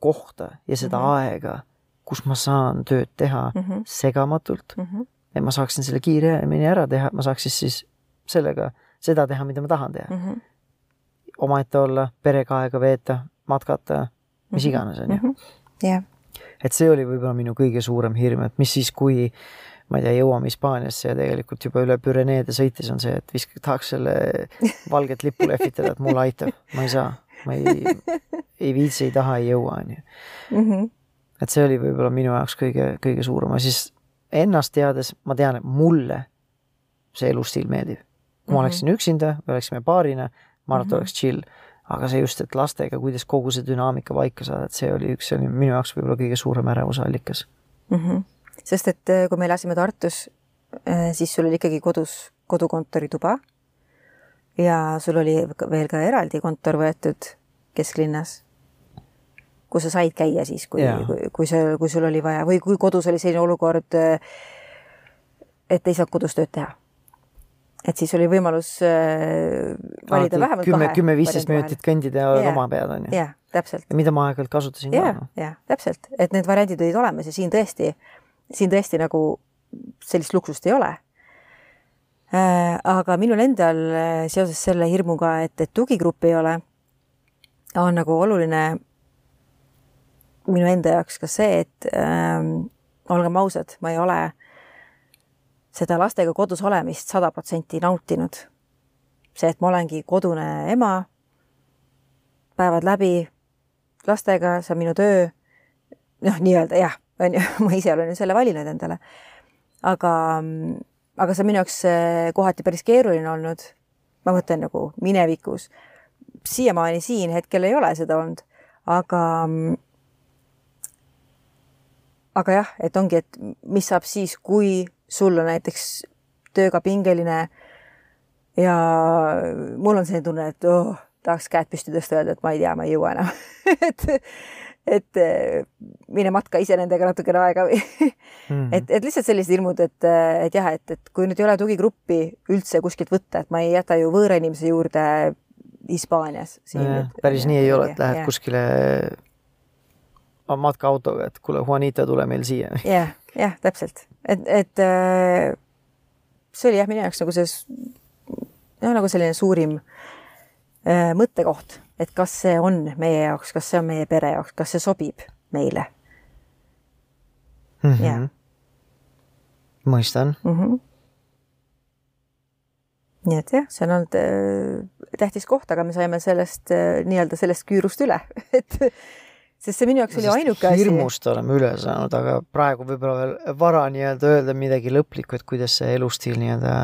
kohta ja seda Mhm. aega, kus ma saan tööd teha Mhm. segamatult. Et ma saaksin selle kiiremini ära teha, ma saaks siis, siis sellega seda teha, mida ma tahan teha omaette olla, perega aega veeta, matkata, mis Mhm. iganes, on ju. jah, et see oli võib-olla minu kõige suurem hirm, et mis siis, kui ma ei tea, jõuame Hispaaniasse ja tegelikult juba üle Püreneede sõites on see, et visk-, tahaks selle valget lippu lehvitada, et mulle aitab, ma ei saa, ma ei, ei viitsi, ei taha, ei jõua, on ju. Mhm. et see oli võib-olla minu jaoks kõige, kõige suurem ja siis ennast teades ma tean, et mulle see elustiil meeldib. kui ma Mhm. oleksin üksinda või oleksime paarina, ma arvan, et Mhm. oleks chill, aga see just, et lastega, kuidas kogu see dünaamika paika saada, et see oli üks, see oli minu jaoks võib-olla kõige suurem ärevuse allikas. mm. -hmm. sest et äh, kui me elasime Tartus, siis sul oli ikkagi kodus kodukontori tuba ja sul oli veel ka eraldi kontor võetud kesklinnas, kus sa said käia siis, kui kui, kui see, kui sul oli vaja või kui kodus oli selline olukord, et ei saanud kodus tööd teha. Et siis oli võimalus äh, valida vähemalt kümme, kümme-viisteist minutit kõndida ja oled Jaa. oma peal, on ju. jah, täpselt. ja mida ma aeg-ajalt kasutasin ka ja noh., ja täpselt, et need variandid olid olemas ja siin tõesti, siin tõesti nagu sellist luksust ei ole. aga minul endal äh, seoses selle hirmuga, et, et tugigruppi ei ole, on nagu oluline minu enda jaoks ka see, et ähm, olgem ausad, ma ei ole seda lastega kodus olemist sada protsenti nautinud. see, et ma olengi kodune ema, päevad läbi lastega, see on minu töö. noh, nii-öelda jah, on ju, ma ise olen ju selle valinud endale. aga, aga see on minu jaoks eh, kohati päris keeruline olnud. ma mõtlen nagu minevikus. siiamaani siin hetkel ei ole seda olnud, aga, aga jah, et ongi, et mis saab siis, kui sul on näiteks tööga pingeline ja mul on selline tunne, et oh, tahaks käed püsti tõsta, öelda, et ma ei tea, ma ei jõua enam et, et eh, mine matka ise nendega natukene aega või Mhm. et, et lihtsalt sellised hirmud, et, et jah, et, et kui nüüd ei ole tugigruppi üldse kuskilt võtta, et ma ei jäta ju võõra inimese juurde Hispaanias. Päris nii ei ole, et lähed kuskile matkaautoga, et kuule, Juanita, tule meil siia. jah, jah, täpselt, et, et äh, see oli jah, minu jaoks nagu see s- no nagu selline suurim äh, mõttekoht, et kas see on meie jaoks, kas see on meie pere jaoks, kas see sobib meile Jaa. Mhm. mõistan. mm. -hmm. nii et jah, see on olnud äh, tähtis koht, aga me saime sellest äh, nii-öelda sellest küürust üle, et sest see minu jaoks oli ainuke asi. hirmust oleme üle saanud, aga praegu võib-olla veel vara nii-öelda öelda midagi lõplikku, et kuidas see elustiil nii-öelda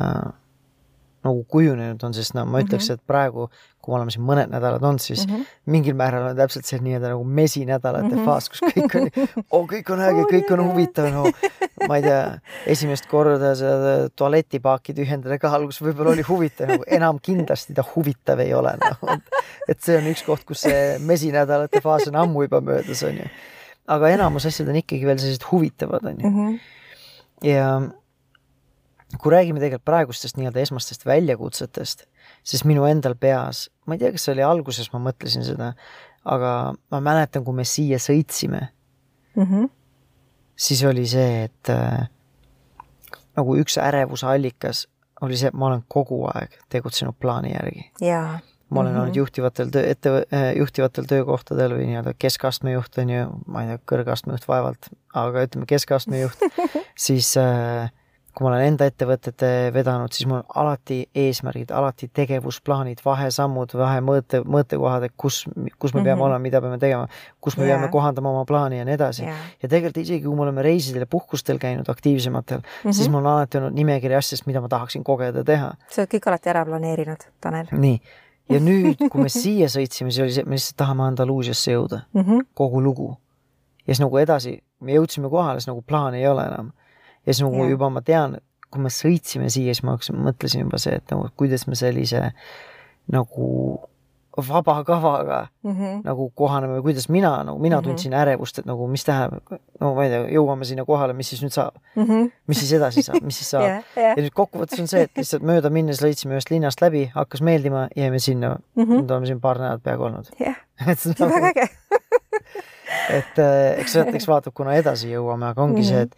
nagu kujunenud on, sest no ma ütleks, Mhm. et praegu, kui me oleme siin mõned nädalad olnud, siis mm. -hmm. mingil määral on täpselt see nii-öelda nagu mesinädalate mm Mhm. -hmm. faas, kus kõik on, oh kõik on äge Oo,, kõik on huvitav, no ma ei tea, esimest korda seda tualetipaaki tühjendada ka alguses võib-olla oli huvitav, nagu enam kindlasti ta huvitav ei ole nagu.. et see on üks koht, kus see mesinädalate faas on ammu juba möödas, onju. aga enamus asjad on ikkagi veel sellised huvitavad, onju. Mm -hmm. ja kui räägime tegelikult praegustest nii-öelda esmastest väljakutsetest, siis minu endal peas, ma ei tea, kas see oli alguses, ma mõtlesin seda, aga ma mäletan, kui me siia sõitsime, Mm -hmm. siis oli see, et äh, nagu üks ärevuse allikas oli see, et ma olen kogu aeg tegutsenud plaani järgi. jaa. ma olen mm. -hmm. olnud juhtivatel töö, ette, juhtivatel töökohtadel või nii-öelda keskastme juht on ju, ma ei tea, kõrgastme juht vaevalt, aga ütleme keskastme juht, siis äh, kui ma olen enda ettevõtete vedanud, siis mul on alati eesmärgid, alati tegevusplaanid, vahesammud, vahemõõte, mõõtekohad, et kus, kus me peame mm -hmm. olema, mida peame tegema, kus me yeah. peame kohandama oma plaani ja nii edasi yeah.. ja tegelikult isegi, kui me oleme reisidel ja puhkustel käinud aktiivsematel mm, -hmm. siis mul on alati olnud nimekiri asjadest, mida ma tahaksin kogeda, teha. sa oled kõik alati ära planeerinud, Tanel. nii, ja nüüd, kui me siia sõitsime, siis oli see, me lihtsalt tahame Andaluusiasse jõuda mm, -hmm. kogu lugu. ja siis nagu edasi, me jõudsime kohale, siis nagu plaani ei ole enam ja siis nagu juba ma tean, kui me sõitsime siia, siis ma mõtlesin juba see, et nagu kuidas me sellise nagu vaba kavaga mm -hmm. nagu kohaneme või kuidas mina nagu mina mhm. tundsin mm -hmm. ärevust, et nagu mis tähendab, no ma ei tea, jõuame sinna kohale, mis siis nüüd saab mm, -hmm. mis siis edasi saab, mis siis saab yeah, yeah. ja nüüd kokkuvõttes on see, et lihtsalt mööda minnes lõitsime ühest linnast läbi, hakkas meeldima, jäime sinna mm, -hmm. nüüd oleme siin paar nädalat peaaegu olnud. jah, see on väga äge et äh, eks, eks vaatab, kuna edasi jõuame, aga ongi mm -hmm. see, et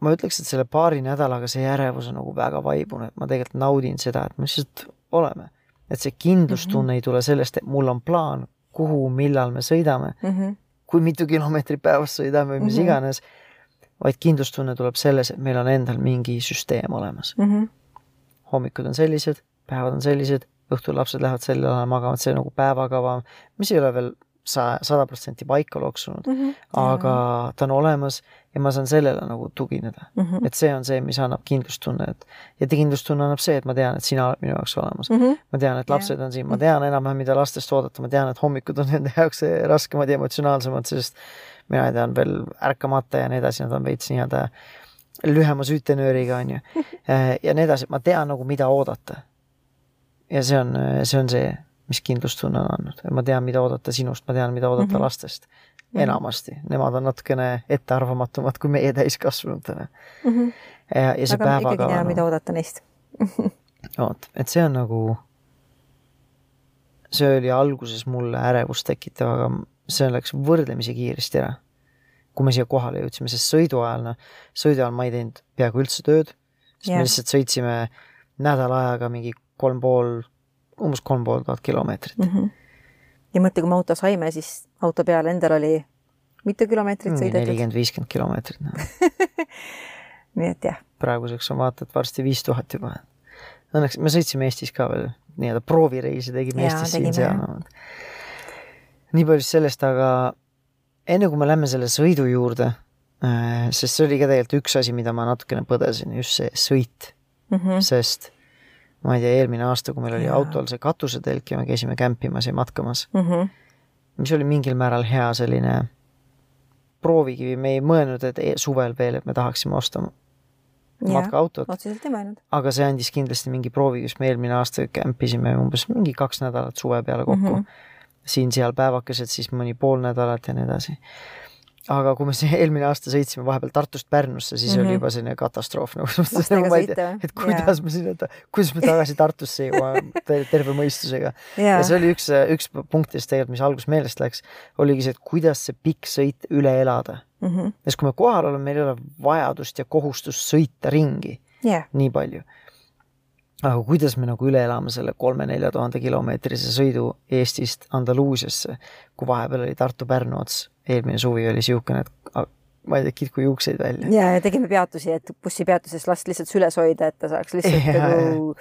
ma ütleks, et selle paari nädalaga see ärevus on nagu väga vaibunud, ma tegelikult naudin seda, et me lihtsalt oleme. et see kindlustunne mm -hmm. ei tule sellest, et mul on plaan, kuhu, millal me sõidame mm, -hmm. kui mitu kilomeetrit päevas sõidame või mis mm -hmm. iganes, vaid kindlustunne tuleb selles, et meil on endal mingi süsteem olemas mm. -hmm. hommikud on sellised, päevad on sellised, õhtul lapsed lähevad sel ajal magama, et see nagu päevakava, mis ei ole veel sa sada protsenti paika loksunud mm, -hmm. aga ta on olemas ja ma saan sellele nagu tugineda mm. -hmm. et see on see, mis annab kindlustunne, et ja kindlustunne annab see, et ma tean, et sina oled minu jaoks olemas mm. -hmm. ma tean, et lapsed yeah. on siin, ma tean enam-vähem, mida lastest oodata, ma tean, et hommikud on nende jaoks raskemad ja emotsionaalsemad, sest mina ei tea, on veel ärkamata ja nii edasi, nad on veits nii-öelda lühema süütenööriga, on ju. ja nii edasi, ma tean nagu, mida oodata. ja see on, see on see mis kindlustunne on andnud, ma tean, mida oodata sinust, ma tean, mida oodata mm -hmm. lastest mm. -hmm. enamasti, nemad on natukene ettearvamatumad kui meie täiskasvanutena mm. -hmm. ja, ja see päevakava. ikkagi ei tea, mida oodata neist vot, et see on nagu, see oli alguses mulle ärevust tekitav, aga see läks võrdlemisi kiiresti ära. kui me siia kohale jõudsime, sest sõidu ajal, noh, sõidu ajal ma ei teinud peaaegu üldse tööd, sest yeah. me lihtsalt sõitsime nädala ajaga mingi kolm pool umbes kolm pool tuhat kilomeetrit mm. -hmm. ja mõtle, kui me auto saime, siis auto peal endal oli mitu kilomeetrit sõidetud? nelikümmend, viiskümmend kilomeetrit no. nii et jah. praeguseks on vaata, et varsti viis tuhat juba. Õnneks me sõitsime Eestis ka veel nii-öelda proovireisi tegime Jaa, Eestis siin-seal no.. nii palju sellest, aga enne kui me lähme selle sõidu juurde, äh, sest see oli ka tegelikult üks asi, mida ma natukene põdesin, just see sõit mm. -hmm. sest ma ei tea, eelmine aasta, kui meil oli ja. autol see katusetelk ja me käisime kämpimas ja matkamas mm, -hmm. mis oli mingil määral hea selline proovikivi, me ei mõelnud, et e-, suvel veel, et me tahaksime osta matkaautot. otseselt ei mõelnud. aga see andis kindlasti mingi proovi, kus me eelmine aasta kämpisime umbes mingi kaks nädalat suve peale kokku mm. -hmm. siin-seal päevakesed, siis mõni pool nädalat ja nii edasi aga kui me see eelmine aasta sõitsime vahepeal Tartust Pärnusse, siis mm -hmm. oli mhm. juba selline katastroof nagu nagu tea, et kuidas yeah. me sinna, kuidas me tagasi Tartusse jõuame terve mõistusega yeah.. ja see oli üks, üks punktidest tegelikult, mis alguses meelest läks, oligi see, et kuidas see pikk sõit üle elada mm. -hmm. sest kui me kohal oleme, meil ei ole vajadust ja kohustust sõita ringi yeah. nii palju aga kuidas me nagu üle elame selle kolme-nelja tuhande kilomeetrise sõidu Eestist Andaluusiasse, kui vahepeal oli Tartu-Pärnu ots eelmine suvi oli niisugune, et ma ei tea, kitku juukseid välja. ja, ja tegime peatusi, et bussipeatuses last lihtsalt süles hoida, et ta saaks lihtsalt ja, nagu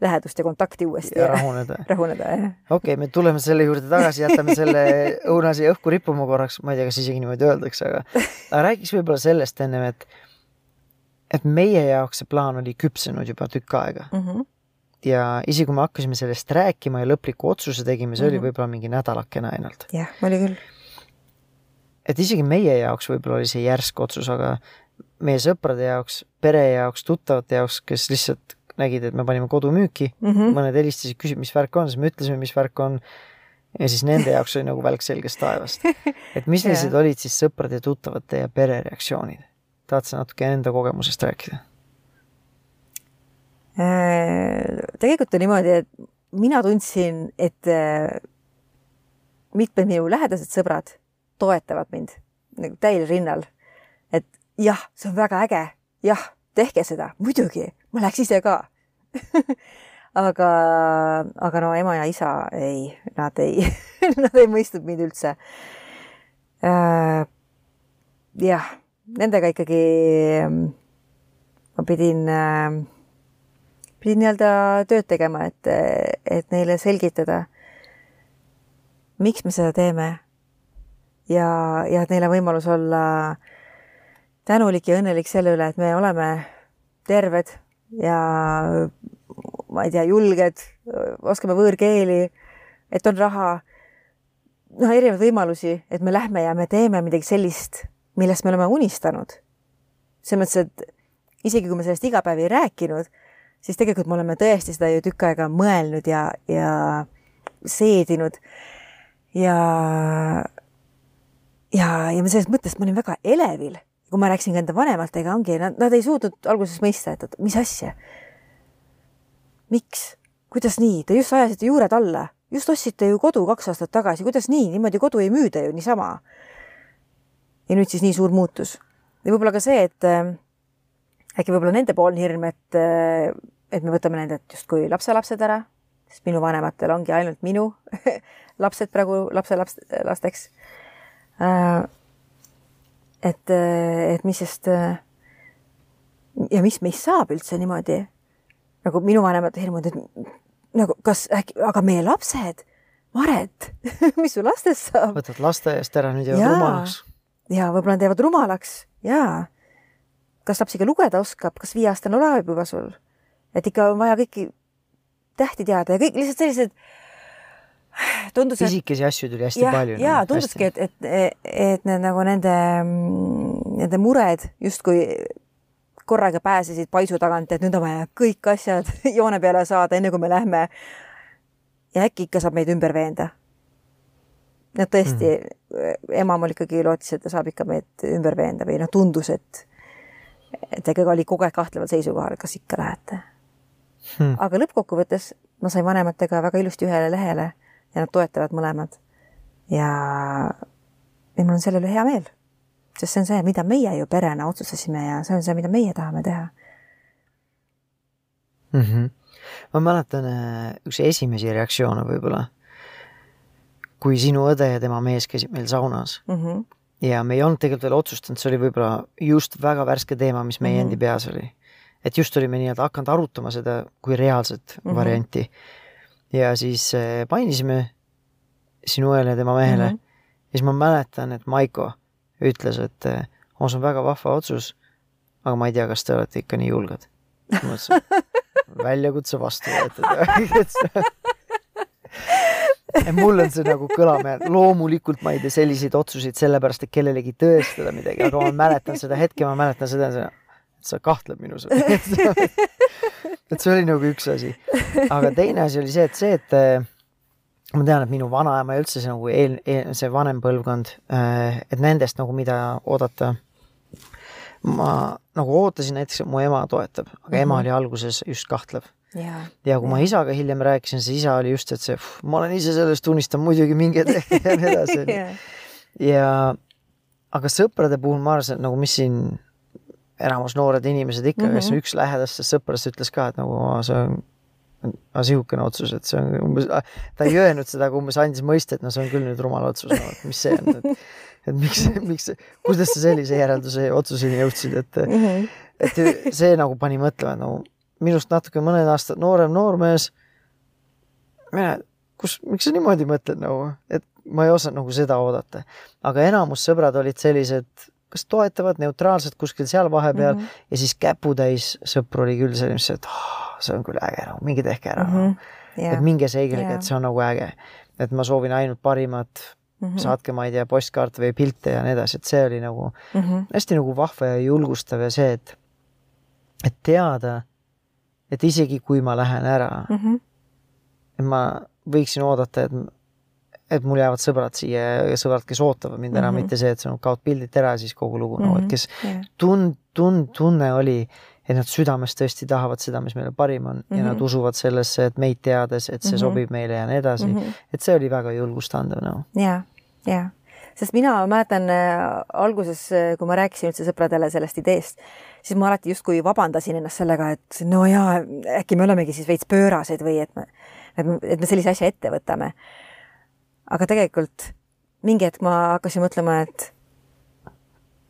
lähedust ja kontakti uuesti. ja rahuneda. rahuneda, jah. okei okay,, me tuleme selle juurde tagasi, jätame selle õuna siia õhku rippuma korraks, ma ei tea, kas isegi niimoodi öeldakse, aga, aga räägiks võib-olla sellest ennem, et et meie jaoks see plaan oli küpsenud juba tükk aega mm. -hmm. ja isegi kui me hakkasime sellest rääkima ja lõpliku otsuse tegime, see mm -hmm. oli mhm. võib-olla mingi nädalakene ainult. jah, oli küll et isegi meie jaoks võib-olla oli see järsk otsus, aga meie sõprade jaoks, pere jaoks, tuttavate jaoks, kes lihtsalt nägid, et me panime kodu müüki mm, -hmm. mõned helistasid, küsisid, mis värk on, siis me ütlesime, mis värk on. ja siis nende jaoks oli nagu välk selgest taevast. et millised olid siis sõprade, tuttavate ja pere reaktsioonid? Tahad sa natuke enda kogemusest rääkida? Äh, tegelikult on niimoodi, et mina tundsin, et äh, mitmed minu lähedased sõbrad toetavad mind nagu täiel rinnal. et jah, see on väga äge, jah, tehke seda, muidugi, ma läheks ise ka aga, aga no ema ja isa ei, nad ei nad ei mõistnud mind üldse äh,. jah, nendega ikkagi ma pidin äh, pidin nii-öelda tööd tegema, et, et neile selgitada, miks me seda teeme. ja, ja et neil on võimalus olla tänulik ja õnnelik selle üle, et me oleme terved ja ma ei tea, julged, oskame võõrkeeli, et on raha, noh, erinevaid võimalusi, et me lähme ja me teeme midagi sellist, millest me oleme unistanud. selles mõttes, et isegi kui me sellest iga päev ei rääkinud siis tegelikult me oleme tõesti seda ju tükk aega mõelnud ja, ja seedinud. ja, ja, ja ma selles mõttes, ma olin väga elevil, kui ma rääkisin ka enda vanematega, ongi, nad, nad ei suutnud alguses mõista, et mis asja. miks, kuidas nii, te just ajasite juured alla, just ostsite ju kodu kaks aastat tagasi, kuidas nii, niimoodi kodu ei müüda ju niisama. Ja nüüd siis nii suur muutus. ja võib-olla ka see, et äh, äkki võib-olla nendepoolne hirm, et äh, et me võtame nendelt justkui lapselapsed ära, sest minu vanematel ongi ainult minu lapsed praegu lapselaps, lasteks. Äh, et, et mis sest ja mis meist saab üldse niimoodi, nagu minu vanemate hirmud, et nagu kas äkki, aga meie lapsed, Maret mis su lastest saab? võtad laste eest ära, nüüd jäävad rumalaks. Ja võib-olla nad jäävad rumalaks ja kas laps ikka lugeda oskab, kas viieaastane loeb juba sul? et ikka on vaja kõiki tähti teada ja kõik lihtsalt sellised tundus, et pisikesi asju tuli hästi ja, palju. ja tunduski, et, et, et need nagu nende, nende mured justkui korraga pääsesid paisu tagant, et nüüd on vaja kõik asjad joone peale saada, enne kui me lähme. ja äkki ikka saab meid ümber veenda. No tõesti mm., ema mul ikkagi lootis, et ta saab ikka meid ümber veenda või noh, tundus, et et ikkagi oli kogu aeg kahtleval seisukohal, kas ikka lähete hmm.. aga lõppkokkuvõttes ma sain vanematega väga ilusti ühele lehele ja nad toetavad mõlemad. ja, ja mul on selle üle hea meel, sest see on see, mida meie ju perena otsustasime ja see on see, mida meie tahame teha mm. -hmm. ma mäletan äh, üks esimesi reaktsioone võib-olla, kui sinu õde ja tema mees käisid meil saunas mm. -hmm ja me ei olnud tegelikult veel otsustanud, see oli võib-olla just väga värske teema, mis meie mm -hmm. endi peas oli et just olime nii-öelda hakanud arutama seda kui reaalset mm -hmm. varianti. ja siis mainisime eh, sinu õele ja tema mehele mm. -hmm. ja siis ma mäletan, et Maiko ütles, et eh, oh, see on väga vahva otsus. aga ma ei tea, kas te olete ikka nii julged. väljakutse vastu võetud et mul on see nagu kõlama jäänud, loomulikult ma ei tee selliseid otsuseid sellepärast, et kellelegi tõestada midagi, aga ma mäletan seda hetke, ma mäletan seda, sa kahtled minus et see oli nagu üks asi. aga teine asi oli see, et see, et äh, ma tean, et minu vanaema ja üldse see nagu eel, eel, see vanem põlvkond, äh, et nendest nagu mida oodata. ma nagu ootasin näiteks, et mu ema toetab, aga mm -hmm. ema mhm. oli alguses just kahtlev. Ja, ja kui ja. ma isaga hiljem rääkisin, siis isa oli just, et see, ma olen ise sellest unistanud muidugi mingi hetk ja nii edasi ja. ja aga sõprade puhul ma arvasin, et nagu mis siin enamus noored inimesed ikka mm, -hmm. kes mhm. üks lähedastest sõpradest ütles ka, et nagu see on aga niisugune otsus, et see on umbes, ta ei öelnud seda, aga umbes andis mõista, et no see on küll nüüd rumal otsus no,, et mis see on, et et miks, miks, kuidas sa sellise järelduse, otsuseni jõudsid, et mm, -hmm. et see nagu pani mõtlema, no minust natuke mõned aastad noorem noormees. mina, kus, miks sa niimoodi mõtled nagu, et ma ei osanud nagu seda oodata, aga enamus sõbrad olid sellised kas toetavad neutraalselt kuskil seal vahepeal mm -hmm. ja siis käputäis sõpru oli küll sellist, et oh, see on küll äge, no minge tehke ära mm. -hmm. Yeah. et minge seiglige yeah., et see on nagu äge. et ma soovin ainult parimat mm, -hmm. saatke, ma ei tea, postkaarte või pilte ja nii edasi, et see oli nagu mm -hmm. hästi nagu vahva ja julgustav ja see, et, et teada, et isegi kui ma lähen ära mm, -hmm. et ma võiksin oodata, et et mul jäävad sõbrad siia ja sõbrad, kes ootavad mind ära mm, -hmm. mitte see, et sa kaod pildid ära, siis kogu lugu mm, -hmm. no et kes yeah. tund-, tund-, tunne oli, et nad südamest tõesti tahavad seda, mis meile parim on mm -hmm. ja nad mhm. usuvad sellesse, et meid teades, et see mm -hmm. sobib meile ja nii edasi mm. -hmm. et see oli väga julgustandev noh. ja, ja, sest mina mäletan äh, alguses, äh, kui ma rääkisin üldse sõpradele sellest ideest, siis ma alati justkui vabandasin ennast sellega, et no jaa, äkki me olemegi siis veits pöörased või et me, et et me sellise asja ette võtame aga tegelikult mingi hetk ma hakkasin mõtlema, et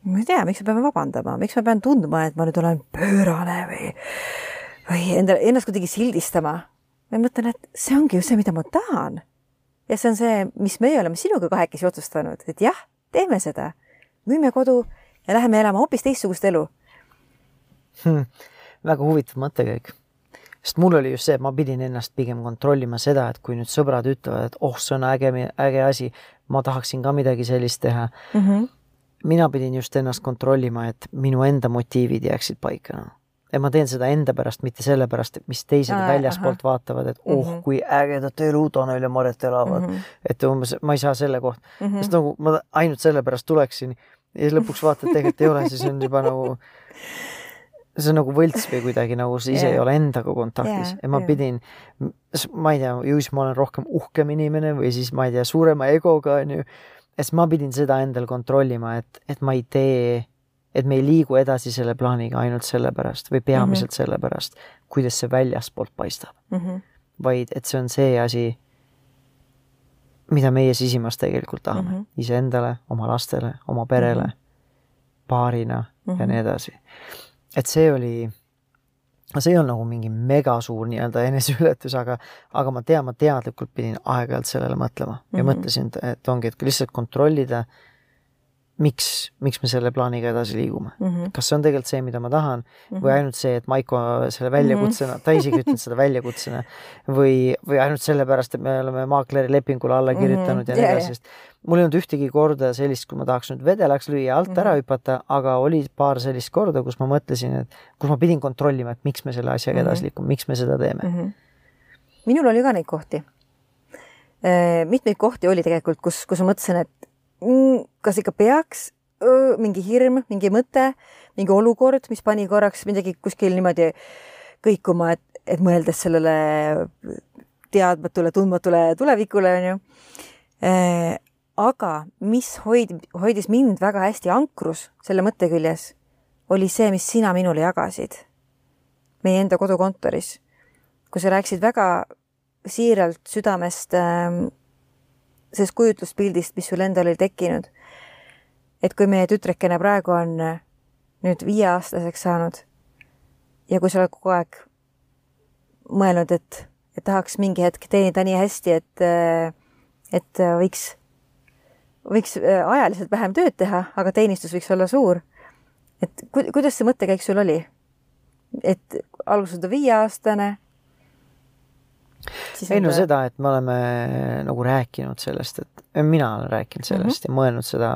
ma ei tea, miks me peame vabandama, miks ma pean tundma, et ma nüüd olen pöörane või, või endale, ennast kuidagi sildistama. ma mõtlen, et see ongi ju see, mida ma tahan. ja see on see, mis meie oleme sinuga kahekesi otsustanud, et jah, teeme seda. müüme kodu ja läheme elama hoopis teistsugust elu hmm,. väga huvitav mõttekäik sest mul oli just see, et ma pidin ennast pigem kontrollima seda, et kui nüüd sõbrad ütlevad, et oh, see on äge, äge asi, ma tahaksin ka midagi sellist teha mm. -hmm. mina pidin just ennast kontrollima, et minu enda motiivid jääksid paika no.. et ma teen seda enda pärast, mitte sellepärast, mis teised Aa, väljaspoolt aha. vaatavad, et oh mm, -hmm. kui ägedat elu Tanel ja Maret elavad mm. -hmm. et umbes ma ei saa selle kohta mm, -hmm. sest nagu ma ainult sellepärast tuleksin ja siis lõpuks vaatad, tegelikult ei ole, siis on juba nagu see on nagu võlts või kuidagi nagu sa ise yeah. ei ole endaga kontaktis yeah, ja ma yeah. pidin, ma ei tea, ju siis ma olen rohkem uhkem inimene või siis ma ei tea, suurema egoga onju. et siis ma pidin seda endal kontrollima, et, et ma ei tee, et me ei liigu edasi selle plaaniga ainult sellepärast või peamiselt mm -hmm. sellepärast, kuidas see väljaspoolt paistab mm. -hmm. vaid et see on see asi, mida meie sisimas tegelikult tahame mm -hmm. iseendale, oma lastele, oma perele mm, -hmm. paarina mm -hmm. ja nii edasi et see oli, see ei olnud nagu mingi megasuur nii-öelda eneseületus, aga, aga ma tean, ma teadlikult pidin aeg-ajalt sellele mõtlema ja mm -hmm. mõtlesin, et ongi, et lihtsalt kontrollida miks, miks me selle plaaniga edasi liigume mm. -hmm. kas see on tegelikult see, mida ma tahan mm -hmm. või ainult see, et Maiko selle väljakutsena mm, -hmm. ta isegi ütlenud seda väljakutsena või, või ainult sellepärast, et me oleme maakleri lepingule alla mhm. kirjutanud mm -hmm. ja nii yeah, edasi, sest mul ei olnud ühtegi korda sellist, kui ma tahaks nüüd vedelaks lüüa, alt mm -hmm. ära hüpata, aga oli paar sellist korda, kus ma mõtlesin, et kus ma pidin kontrollima, et miks me selle asjaga mm -hmm. edasi liigume, miks me seda teeme mm. -hmm. minul oli ka neid kohti. Äh, mitmeid kohti oli tegelikult, kus, kus ma mõtlesin, et Mm, kas ikka peaks mingi hirm, mingi mõte, mingi olukord, mis pani korraks midagi kuskil niimoodi kõikuma, et, et mõeldes sellele teadmatule, tundmatule tulevikule, onju. Aga mis hoid-, hoidis mind väga hästi ankrus selle mõtte küljes, oli see, mis sina minule jagasid meie enda kodukontoris, kui sa rääkisid väga siiralt südamest äh, sellest kujutluspildist, mis sul endal oli tekkinud. et kui meie tütrekene praegu on äh, nüüd viieaastaseks saanud ja kui sa oled kogu aeg mõelnud, et, et tahaks mingi hetk teenida nii hästi, et, äh, et äh, võiks, võiks ajaliselt vähem tööd teha, aga teenistus võiks olla suur. et ku, kuidas see mõttekäik sul oli? et alguses ta viieaastane ei no seda, et me oleme nagu rääkinud sellest, et mina olen rääkinud mhm. sellest mm -hmm. ja mõelnud seda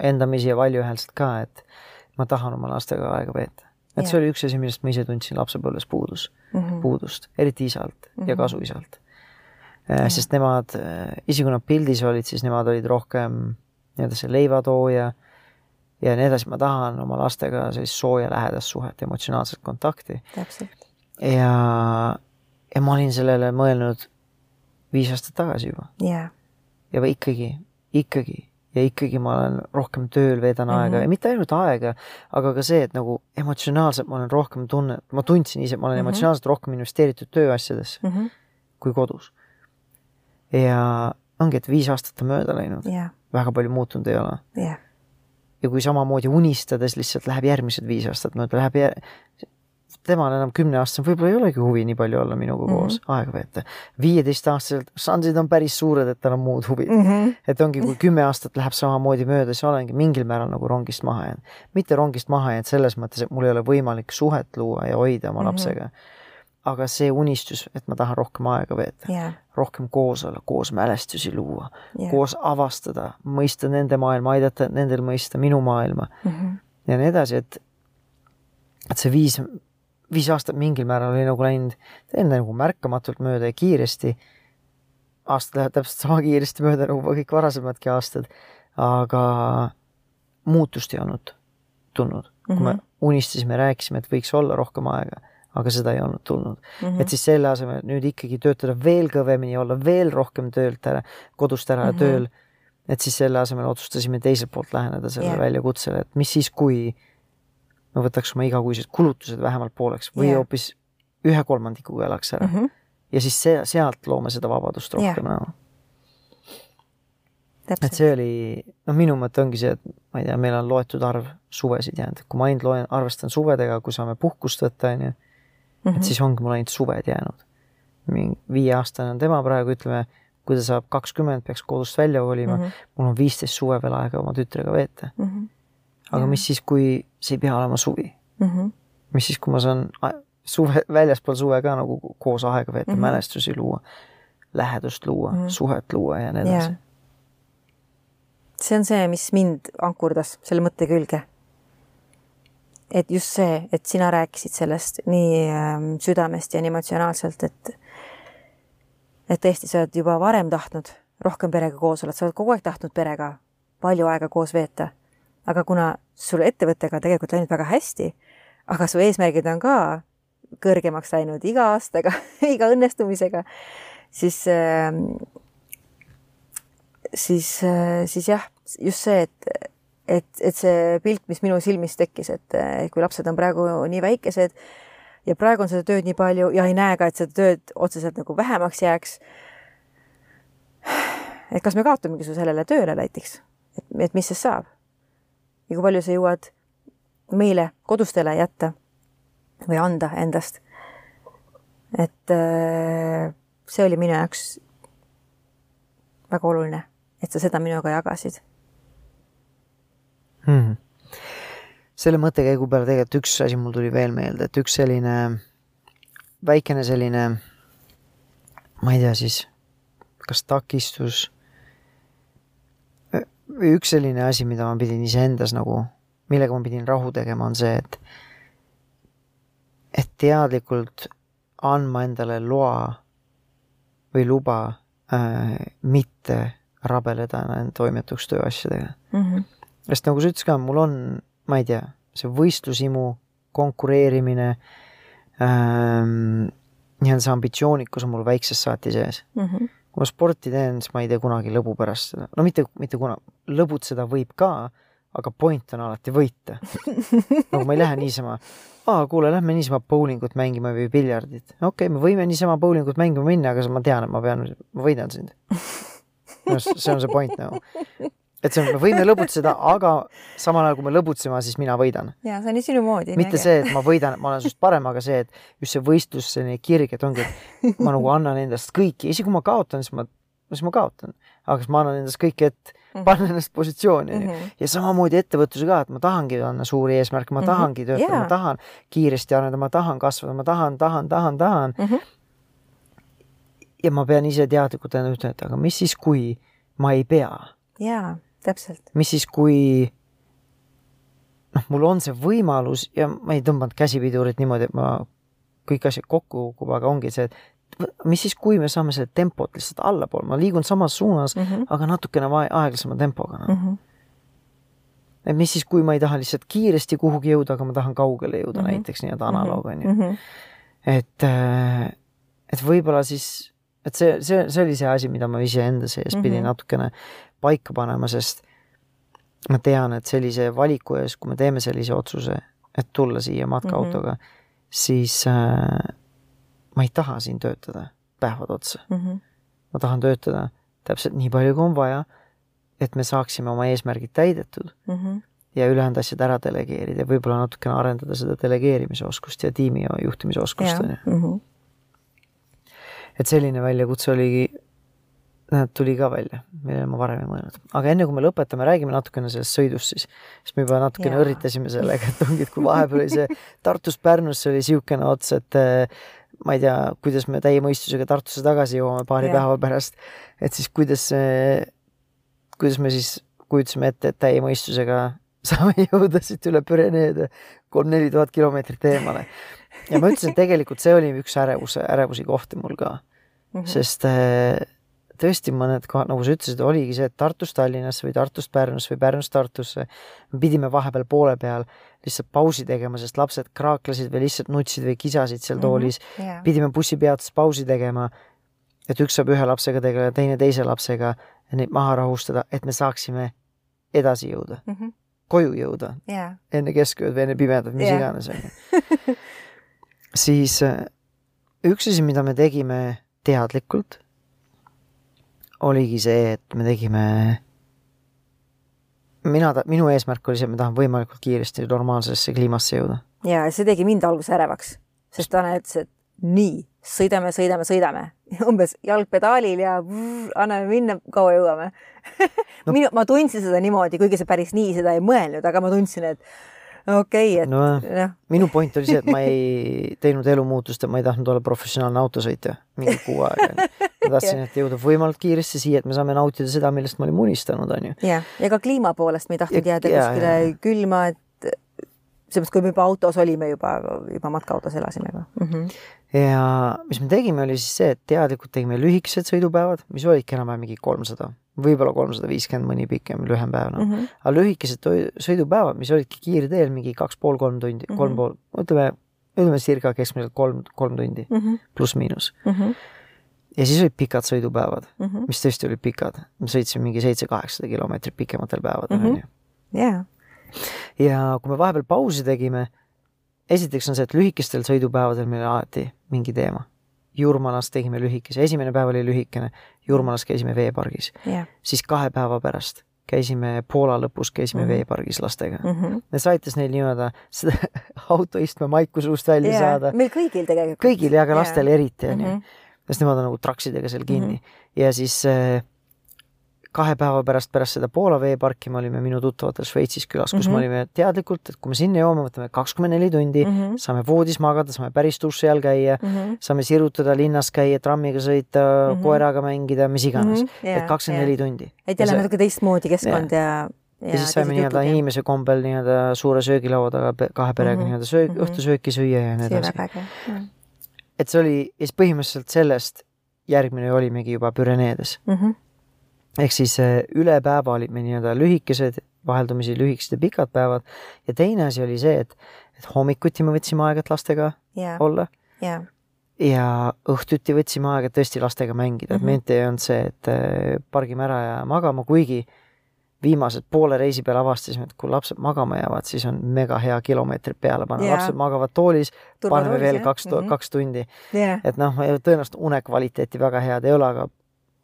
endamisi ja valjuhäälselt ka, et ma tahan oma lastega aega veeta. et yeah. see oli üks asi, millest ma ise tundsin lapsepõlves puudus mm, -hmm. puudust, eriti isalt mm -hmm. ja mhm. kasuisalt. Sest nemad, isegi kui nad pildis olid, siis nemad olid rohkem nii-öelda see leivatooja ja nii edasi, ma tahan oma lastega sellist sooja lähedast suhet, emotsionaalset kontakti. ja ja ma olin sellele mõelnud viis aastat tagasi juba yeah.. ja ikkagi, ikkagi ja ikkagi ma olen rohkem tööl, veedan mm -hmm. aega ja mitte ainult aega, aga ka see, et nagu emotsionaalselt ma olen rohkem tunne, ma tundsin ise, ma olen mm -hmm. emotsionaalselt rohkem investeeritud tööasjadesse mm -hmm. kui kodus. Ja ongi, et viis aastat on mööda läinud yeah., väga palju muutunud ei ole yeah. ja kui samamoodi unistades lihtsalt läheb järgmised viis aastat mööda, läheb jär temal enam kümneaastasena võib-olla ei olegi huvi nii palju olla minuga koos mm -hmm. aega veeta. viieteistaastaselt šansid on päris suured, et tal on muud huvid mm. -hmm. et ongi, kui kümme aastat läheb samamoodi mööda, siis olengi mingil määral nagu rongist maha jäänud. mitte rongist maha jäänud selles mõttes, et mul ei ole võimalik suhet luua ja hoida oma mm -hmm. lapsega. Aga see unistus, et ma tahan rohkem aega veeta yeah., rohkem koos olla, koos mälestusi luua yeah., koos avastada, mõista nende maailma, aidata nendel mõista minu maailma mm -hmm. ja nii edasi, et et see viis viis aastat mingil määral oli nagu läinud enne nagu märkamatult mööda ja kiiresti. aastad lähevad täpselt sama kiiresti mööda nagu kõik varasemadki aastad, aga muutust ei olnud tulnud mm. -hmm. kui me mhm. unistasime, rääkisime, et võiks olla rohkem aega, aga seda ei olnud tulnud mm. -hmm. et siis selle asemel nüüd ikkagi töötada veel kõvemini, olla veel rohkem töölt ära, kodust ära mm -hmm. tööl. et siis selle asemel otsustasime teiselt poolt läheneda sellele yeah. väljakutsele, et mis siis, kui me võtaks oma igakuised kulutused vähemalt pooleks või yeah. hoopis ühe kolmandikuga elaks ära mm. -hmm. ja siis see, sealt loome seda vabadust rohkem yeah. no.. et see oli, noh, minu mõte ongi see, et ma ei tea, meil on loetud arv suvesid jäänud, kui ma ainult loen, arvestan suvedega, kui saame puhkust võtta, onju, et siis ongi mul ainult suved jäänud. viieaastane on tema praegu, ütleme, kui ta saab kakskümmend, peaks kodust välja kolima mm, -hmm. mul on viisteist suve veel aega oma tütrega veeta mm. -hmm. aga ja. mis siis, kui see ei pea olema suvi mm? -hmm. mis siis, kui ma saan suve, väljaspool suve ka nagu koos aega veeta mm, -hmm. mälestusi luua, lähedust luua mm, -hmm. suhet luua ja nii edasi see on see, mis mind ankurdas selle mõtte külge. Et just see, et sina rääkisid sellest nii ähm, südamest ja nii emotsionaalselt, et et tõesti, sa oled juba varem tahtnud rohkem perega koos olla, sa oled kogu aeg tahtnud perega palju aega koos veeta. aga kuna sul ettevõttega tegelikult läinud väga hästi, aga su eesmärgid on ka kõrgemaks läinud iga aastaga iga õnnestumisega, siis äh, siis, siis jah, just see, et, et, et see pilt, mis minu silmis tekkis, et kui lapsed on praegu nii väikesed ja praegu on seda tööd nii palju ja ei näe ka, et seda tööd otseselt nagu vähemaks jääks. et kas me kaotamegi su sellele tööle näiteks, et, et mis siis saab? ja kui palju sa jõuad meile, kodustele jätta või anda endast. et see oli minu jaoks väga oluline et sa seda minuga jagasid hmm.. selle mõttekäigu peale tegelikult üks asi mul tuli veel meelde, et üks selline väikene selline, ma ei tea siis, kas takistus või üks selline asi, mida ma pidin iseendas nagu, millega ma pidin rahu tegema, on see, et et teadlikult andma endale loa või luba äh, mitte rabeleda toimetuks tööasjadega mm. -hmm. Sest nagu sa ütlesid ka, mul on, ma ei tea, see võistlushimu, konkureerimine ähm,, nii-öelda see ambitsioonikus on mul väiksest saati sees mm. -hmm. kui ma sporti teen, siis ma ei tee kunagi lõbu pärast seda, no mitte, mitte kuna, lõbutseda võib ka, aga point on alati võita nagu ma ei lähe niisama, aa, kuule, lähme niisama bowlingut mängima või piljardit. okei okay,, me võime niisama bowlingut mängima minna, aga ma tean, et ma pean, ma võidan sind no see on see point nagu. Et see on, me võime lõbutseda, aga samal ajal, kui me lõbutseme, siis mina võidan. ja see on ju sinu moodi. mitte see, et ma võidan, ma olen sinust parem, aga see, et just see võistlus, selline kirg, et ongi, et ma nagu annan endast kõiki, isegi kui ma kaotan, siis ma, siis ma kaotan. aga siis ma annan endast kõik, et mhm. panna ennast positsiooni mm. -hmm. ja samamoodi ettevõtluse ka, et ma tahangi anda suuri eesmärke, ma mm -hmm. tahangi töötada yeah., ma tahan kiiresti areneda, ma tahan kasvada, ma tahan, tahan, tahan, tahan mm. -hmm. ja ma pean ise teadlikult endale ütlema, et aga mis siis, kui ma ei pea. jaa, täpselt. mis siis, kui noh, mul on see võimalus ja ma ei tõmmanud käsipidurit niimoodi, et ma kõik asjad kokku kukub, aga ongi see, et mis siis, kui me saame selle tempot lihtsalt allapoole, ma liigun samas suunas mm, -hmm. aga natukene aeglasema tempoga no. mm. -hmm. et mis siis, kui ma ei taha lihtsalt kiiresti kuhugi jõuda, aga ma tahan kaugele jõuda mm -hmm. näiteks nii-öelda analoog on ju. Mhm. et, äh, et võib-olla siis et see, see, see oli see asi, mida ma iseenda sees mm -hmm. pidin natukene paika panema, sest ma tean, et sellise valiku ees, kui me teeme sellise otsuse, et tulla siia matkaautoga mm, -hmm. siis äh, ma ei taha siin töötada päevad otsa mm. -hmm. ma tahan töötada täpselt nii palju, kui on vaja, et me saaksime oma eesmärgid täidetud mm. -hmm ja ülejäänud asjad ära delegeerida ja võib-olla natukene arendada seda delegeerimise oskust ja tiimi juhtimise oskust, on ju. Mhm et selline väljakutse oligi, tuli ka välja, millele ma varem ei mõelnud. aga enne kui me lõpetame, räägime natukene sellest sõidust siis, sest me juba natukene õrritasime sellega, et ongi, et kui vahepeal oli see Tartust Pärnusse oli niisugune ots, et eh, ma ei tea, kuidas me täie mõistusega Tartusse tagasi jõuame paari ja. päeva pärast, et siis kuidas, kuidas me siis kujutasime ette, et täie mõistusega saame jõuda siit üle Püreneede kolm-neli tuhat kilomeetrit eemale ja ma ütlesin, et tegelikult see oli üks ärevuse, ärevusi kohti mul ka mm. -hmm. sest äh, tõesti mõned kohad, nagu sa ütlesid, oligi see, et Tartust Tallinnasse või Tartust Pärnusse või Pärnust Tartusse me pidime vahepeal poole peal lihtsalt pausi tegema, sest lapsed kraaklesid või lihtsalt nutsid või kisasid seal toolis mm. -hmm. Yeah. pidime bussipeatuses pausi tegema, et üks saab ühe lapsega tegeleda, teine teise lapsega ja neid maha rahustada, et me saaksime edasi jõuda mm, -hmm. koju jõuda yeah. enne keskööd või enne pimedat, mis yeah. iganes onju siis äh, üks asi, mida me tegime teadlikult, oligi see, et me tegime mina, minu eesmärk oli see, et ma tahan võimalikult kiiresti normaalsesse kliimasse jõuda. ja see tegi mind alguses ärevaks, sest Tanel ütles, et nii, sõidame, sõidame, sõidame, umbes jalg pedaalil ja vrr, anname minna, kaua jõuame no. minu, ma tundsin seda niimoodi, kuigi see päris nii seda ei mõelnud, aga ma tundsin, et okei okay,, et no., minu point oli see, et ma ei teinud elumuutust ja ma ei tahtnud olla professionaalne autosõitja mingi kuu aega. ma tahtsin, et jõuda võimalikult kiiresti siia, et me saame nautida seda, millest me olime unistanud, onju. ja, ja ka kliima poolest me ei tahtnud jääda ja, kuskile ja, ja. külma, et selles mõttes, kui me juba autos olime, juba, juba matkaautos elasime juba mm. -hmm. ja mis me tegime, oli siis see, et teadlikult tegime lühikesed sõidupäevad, mis olidki enam-vähem mingi kolmsada võib-olla kolmsada viiskümmend, mõni pikem, lühem päev, noh mm -hmm.. aga lühikesed sõidupäevad, mis olidki kiirteel mingi kaks pool, kolm tundi mm, -hmm. kolm pool, ütleme, ütleme circa keskmiselt kolm, kolm tundi mm -hmm. pluss-miinus mm. -hmm. ja siis olid pikad sõidupäevad mm, -hmm. mis tõesti olid pikad, me sõitsime mingi seitse-kaheksasada kilomeetrit pikematel päevadel, mhm. onju. jaa. ja kui me vahepeal pausi tegime, esiteks on see, et lühikestel sõidupäevadel meil alati mingi teema Jurmalas tegime lühikese, esimene päev oli lühikene, Jurmalas käisime veepargis yeah.. siis kahe päeva pärast käisime Poola lõpus, käisime mm -hmm. veepargis lastega mm. -hmm. see aitas neil nii-öelda seda autoistme maiku suust välja yeah. saada. meil kõigil tegelikult. kõigil ja ka lastel yeah. eriti onju mm -hmm.. sest nemad on nagu traksidega seal kinni mm -hmm. ja siis äh, kahe päeva pärast, pärast seda Poola veeparki me olime minu tuttavatel Šveitsis külas, kus mm -hmm. me olime teadlikult, et kui me sinna jõuame, võtame kakskümmend neli tundi mm, -hmm. saame voodis magada, saame päris duši all käia mm, -hmm. saame sirutada linnas käia, trammiga sõita mm, -hmm. koeraga mängida, mis iganes mm. -hmm. Yeah, et kakskümmend neli tundi. et jälle natuke teistmoodi keskkond ja, ja ja, ja siis saime nii-öelda inimese kombel nii-öelda suure söögilaua taga kahe perega mm -hmm. nii-öelda söök mm, -hmm. õhtusööki süüa ja nii edasi. et see oli, ja siis põhimõtteliselt sellest järgmine olimegi juba Püreneedes mm. -hmm ehk siis eh, üle päeva olid meil nii-öelda lühikesed, vaheldumisi lühikesed ja pikad päevad ja teine asi oli see, et, et hommikuti me võtsime aega, et lastega yeah. olla yeah. ja õhtuti võtsime aega, tõesti lastega mängida mm, -hmm. et mente ei olnud see, et eh, pargime ära ja magama, kuigi viimased poole reisi peal avastasime, et kui lapsed magama jäävad, siis on mega hea kilomeetrid peale panna yeah., lapsed magavad toolis, paneme veel kaks mm, -hmm. kaks tundi yeah.. et noh, tõenäoliselt unekvaliteeti väga head ei ole, aga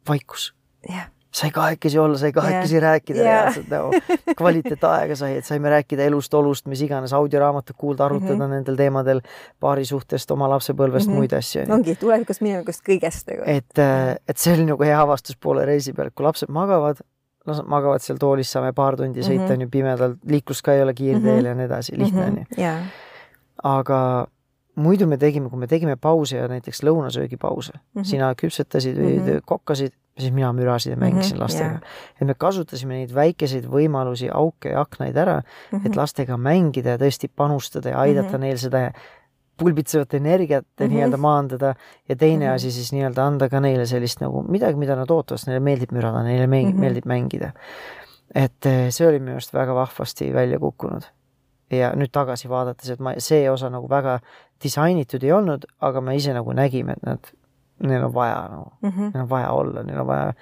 vaikus yeah sai kahekesi olla, sai kahekesi yeah. rääkida yeah. reaalselt nagu kvaliteetaega sai, et saime rääkida elust, olust, mis iganes, audioraamatut kuulda, arutada mm -hmm. nendel teemadel, paarisuhtest, oma lapsepõlvest mm, -hmm. muid asju. ongi tulevikust, minevikust, kõigest nagu. et, äh, et see oli nagu hea avastus poole reisi peal, kui lapsed magavad, las nad magavad seal toolis, saame paar tundi sõita mm, -hmm. on ju pimedal, liiklus ka ei ole kiirteel mm -hmm. ja nii edasi, lihtne on mm -hmm. ju. aga muidu me tegime, kui me tegime pause ja näiteks lõunasöögipause mm, -hmm. sina küpsetasid või mm -hmm. kokkasid siis mina mürasin ja mängisin mm -hmm, lastega yeah.. et me kasutasime neid väikeseid võimalusi, auke ja aknaid ära mm, -hmm. et mhm. lastega mängida ja tõesti panustada ja aidata mm -hmm. neil seda pulbitsevat energiat mm -hmm. nii-öelda maandada ja teine mm -hmm. asi siis nii-öelda anda ka neile sellist nagu midagi, mida nad ootavad, sest neile meeldib mürada, neile meeldib, mm -hmm. meeldib mängida. et eh, see oli minu arust väga vahvasti välja kukkunud. ja nüüd tagasi vaadates, et ma, see osa nagu väga disainitud ei olnud, aga me ise nagu nägime, et nad neil on vaja nagu no, mm, -hmm. neil on vaja olla, neil on vaja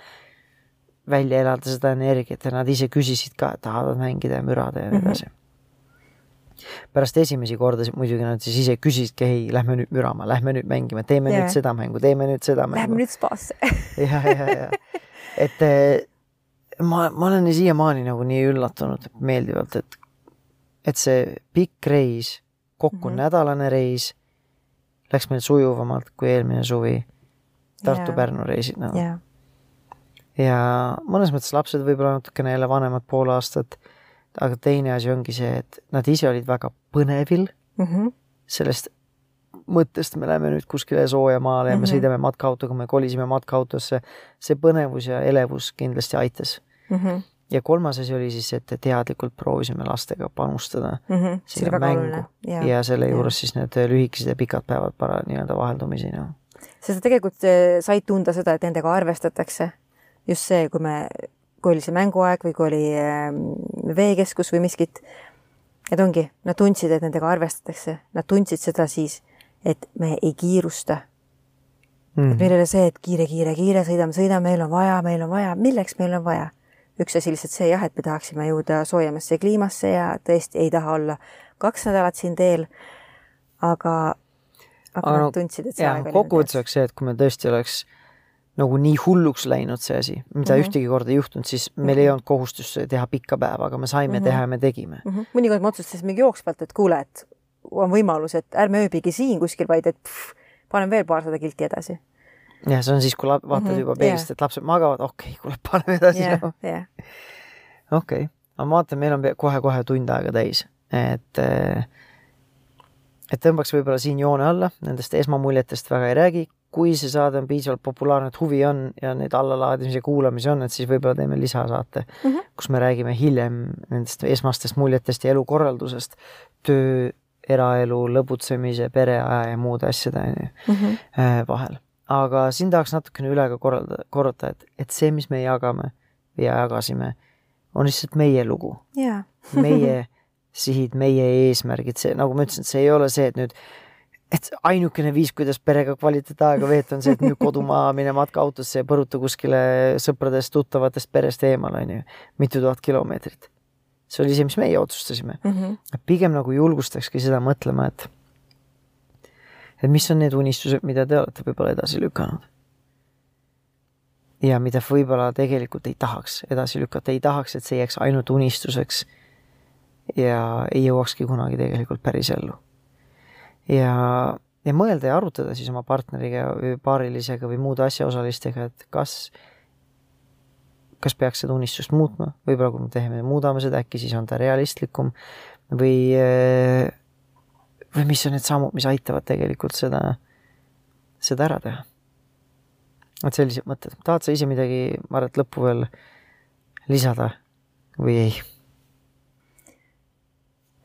välja elada seda energiat ja nad ise küsisid ka, et tahavad mängida ja mürada ja nii mhm. edasi mm. -hmm. pärast esimesi kordasid muidugi nad siis ise küsisidki, ei, lähme nüüd mürama, lähme nüüd mängima, teeme yeah. nüüd seda mängu, teeme nüüd seda mängu. Lähme nüüd spaasse ja, ja, ja, et eh, ma, ma olen siiamaani nagu nii üllatunud meeldivalt, et, et see pikk reis, kokku mm -hmm. nädalane reis, läks meil sujuvamalt kui eelmine suvi Tartu-Pärnu reisid nagu yeah.. ja mõnes mõttes lapsed võib-olla natukene jälle vanemad pool aastat, aga teine asi ongi see, et nad ise olid väga põnevil mm -hmm. sellest mõttest, me läheme nüüd kuskile soojamaale ja mm -hmm. me sõidame matkaautoga, me kolisime matkaautosse. see põnevus ja elevus kindlasti aitas mm. -hmm. ja kolmas asi oli siis, et teadlikult proovisime lastega panustada mm -hmm. sinna mängu ja, ja selle juures ja. siis need lühikesed ja pikad päevad para nii-öelda vaheldumisi noh sest tegelikult eh, said tunda seda, et nendega arvestatakse. just see, kui me, kui oli see mänguaeg või kui oli ehm, veekeskus või miskit. et ongi, nad tundsid, et nendega arvestatakse, nad tundsid seda siis, et me ei kiirusta mm.. et meil ei ole see, et kiire, kiire, kiire, sõidame, sõidame, meil on vaja, meil on vaja, milleks meil on vaja? üks asi lihtsalt see jah, et me tahaksime jõuda soojemasse kliimasse ja tõesti ei taha olla kaks nädalat siin teel. aga aga, nad tundsid, et see aeg oli kokkuvõttes oleks see, et kui me tõesti oleks nagu nii hulluks läinud see asi, mida mm. -hmm. ühtegi korda ei juhtunud, siis meil ei olnud kohustust teha pikka päeva, aga me saime mm. -hmm. teha ja me tegime. mm. -hmm. mõnikord me otsustasime jooksvalt, et kuule, et on võimalus, et ärme ööbigi siin kuskil, vaid et pff, panen veel paarsada kilti edasi. ja see on siis, kui vaatad mm -hmm. juba peeglist jah. et lapsed magavad, okei okay,, kuule, paneme edasi jah yeah., jah. okei okay., aga ma vaatan, meil on kohe-kohe tund aega täis, et eh, et tõmbaks võib-olla siin joone alla, nendest esmamuljetest väga ei räägi, kui see saade on piisavalt populaarne, et huvi on ja neid allalaadimise ja kuulamisi on, et siis võib-olla teeme lisasaate mm. -hmm. kus me räägime hiljem nendest esmastest muljetest ja elukorraldusest, töö, eraelu, lõbutsemise, pereaja ja muude asjade on ju Mhm. äh, vahel. aga siin tahaks natukene üle ka korralda, korrata, et, et see, mis me jagame ja jagasime, on lihtsalt meie lugu, jaa. meie sihid, meie eesmärgid, see, nagu ma ütlesin, see ei ole see, et nüüd, et ainukene viis, kuidas perega kvaliteetaega veeta, on see, et müü kodu maha, mine matkaautosse ja põruta kuskile sõpradest, tuttavatest, perest eemal, on ju, mitu tuhat kilomeetrit. see oli see, mis meie otsustasime Mhm. pigem nagu julgustakski seda mõtlema, et et mis on need unistused, mida te olete võib-olla edasi lükanud. ja mida võib-olla tegelikult ei tahaks edasi lükata, ei tahaks, et see jääks ainult unistuseks ja ei jõuakski kunagi tegelikult päris ellu. ja, ja mõelda ja arutada siis oma partneriga või paarilisega või muude asjaosalistega, et kas kas peaks seda unistust muutma, võib-olla kui me teeme, muudame seda, äkki siis on ta realistlikum või, või mis on need sammud, mis aitavad tegelikult seda, seda ära teha. vot sellised mõtted, tahad sa ise midagi, Maret, lõppu veel lisada või ei?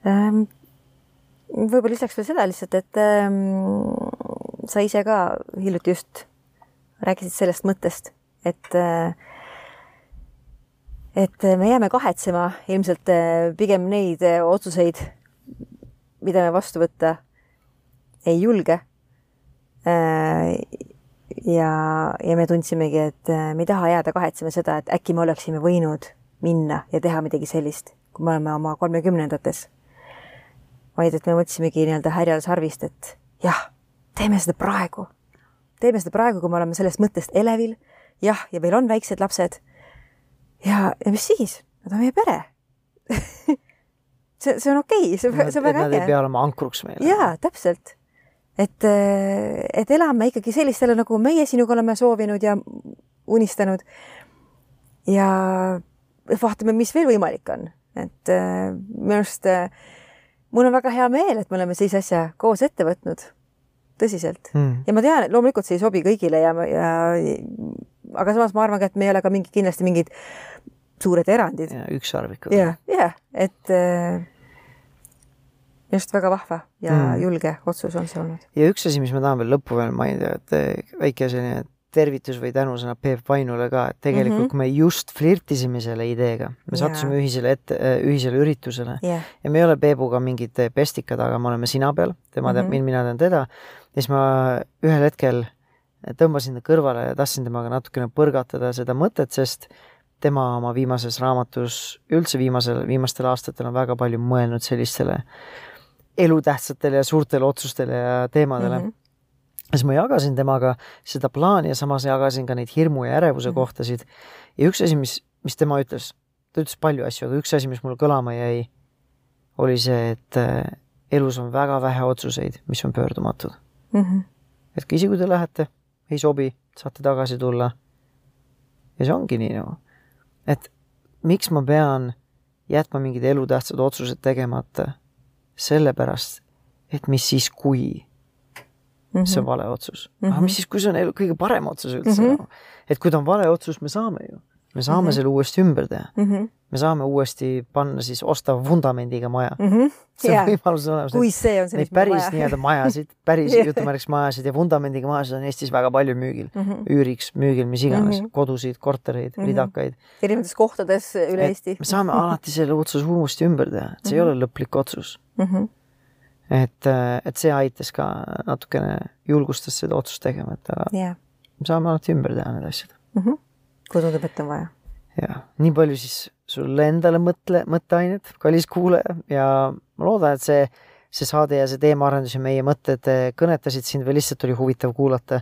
Ähm, võib-olla lisaks veel seda lihtsalt, et ähm, sa ise ka hiljuti just rääkisid sellest mõttest, et äh, et me jääme kahetsema ilmselt äh, pigem neid äh, otsuseid, mida me vastu võtta ei julge äh,. ja, ja me tundsimegi, et me ei taha jääda kahetsema seda, et äkki me oleksime võinud minna ja teha midagi sellist, kui me oleme oma kolmekümnendates vaid et me mõtlesimegi nii-öelda härjal sarvist, et jah, teeme seda praegu. teeme seda praegu, kui me oleme sellest mõttest elevil. jah, ja meil on väiksed lapsed. ja, ja mis siis, nad on meie pere see, see on okei okay., see, see on väga Nad ei äge. pea olema ankruks meile. jaa, täpselt. et, et elame ikkagi sellistele, nagu meie sinuga oleme soovinud ja unistanud. ja vaatame, mis veel võimalik on, et äh, minu arust äh, mul on väga hea meel, et me oleme sellise asja koos ette võtnud, tõsiselt mm. ja ma tean, et loomulikult see ei sobi kõigile ja, ja aga samas ma arvan ka, et me ei ole ka mingi kindlasti mingid suured erandid. ükssarvikud. ja, ja et äh, minu arust väga vahva ja Mm. julge otsus on see olnud. ja üks asi, mis ma tahan veel lõppu veel mainida, et eh, väike selline tervitus või tänusõna Peep Vainule ka, et tegelikult mm. -hmm. kui me just flirtisime selle ideega, me sattusime ühisele ette, ühisele üritusele jah, ja me ei ole Peebuga mingid eh, pestikad, aga me oleme sina peal, tema teab Mhm. mind, mina tean teda. ja siis ma ühel hetkel tõmbasin ta kõrvale ja tahtsin temaga natukene põrgatada seda mõtet, sest tema oma viimases raamatus, üldse viimasel, viimastel aastatel on väga palju mõelnud sellistele elutähtsatele ja suurtele otsustele ja teemadele mm. -hmm. Siis ma jagasin temaga seda plaani ja samas jagasin ka neid hirmu ja ärevuse mm. -hmm. kohtasid. ja üks asi, mis, mis tema ütles, ta ütles palju asju, aga üks asi, mis mul kõlama jäi, oli see, et äh, elus on väga vähe otsuseid, mis on pöördumatud. Mhm. et ka isegi kui te lähete, ei sobi, saate tagasi tulla. ja see ongi nii nagu, et miks ma pean jätma mingid elutähtsad otsused tegemata sellepärast, et mis siis, kui see on vale otsus mm. -hmm. aga mis siis, kui see on kõige parem otsus üldse mm? Mhm. -hmm. et kui ta on vale otsus, me saame ju, me saame mm Mhm. -hmm. selle uuesti ümber teha. Mhm. me saame uuesti panna siis osta vundamendiga maja mm. Mhm. see Jaa. võimalus on olemas. kui see on meil päris vaja. nii-öelda majasid, päris Jah. jutumärkides majasid ja vundamendiga majasid on Eestis väga palju müügil mm. Mhm. üüriks, müügil, mis iganes mm, Mhm. -hmm. kodusid, kortereid mm, Mhm. -hmm. ridakaid. erinevates kohtades üle Et Eesti me saame alati selle otsuse uuesti ümber teha, et see mm -hmm. ei ole lõplik otsus. mm. -hmm. Et, et see aitas ka natukene, julgustas seda otsust tegema, et aga jah me saame alati ümber teha need asjad. mm -hmm. kui tundub, et on vaja. ja nii palju siis sulle endale mõtle, mõtteainet, kallis kuulaja ja ma loodan, et see see saade ja see teemaarendus ja meie mõtted eh, kõnetasid sind või lihtsalt oli huvitav kuulata.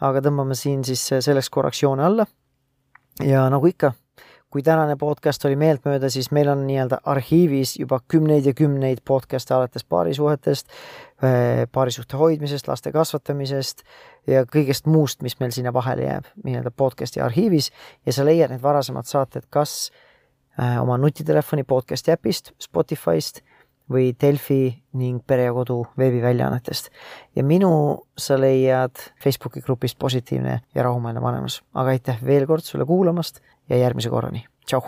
aga tõmbame siin siis selleks korraks joone alla. ja nagu ikka, kui tänane podcast oli meeltmööda, siis meil on nii-öelda arhiivis juba kümneid ja kümneid podcast'e alates paarisuhetest, eh, paarisuhte hoidmisest, laste kasvatamisest ja kõigest muust, mis meil sinna vahele jääb, nii-öelda podcast'i arhiivis ja sa leiad need varasemad saated kas eh, oma nutitelefoni podcast'i äpist, Spotify'st või Delfi ning Pere ja Kodu veebiväljaannetest. ja minu sa leiad Facebooki grupist Positiivne ja rahumeelne vanemus. aga aitäh veel kord sulle kuulamast ja järgmise korrani, tšau!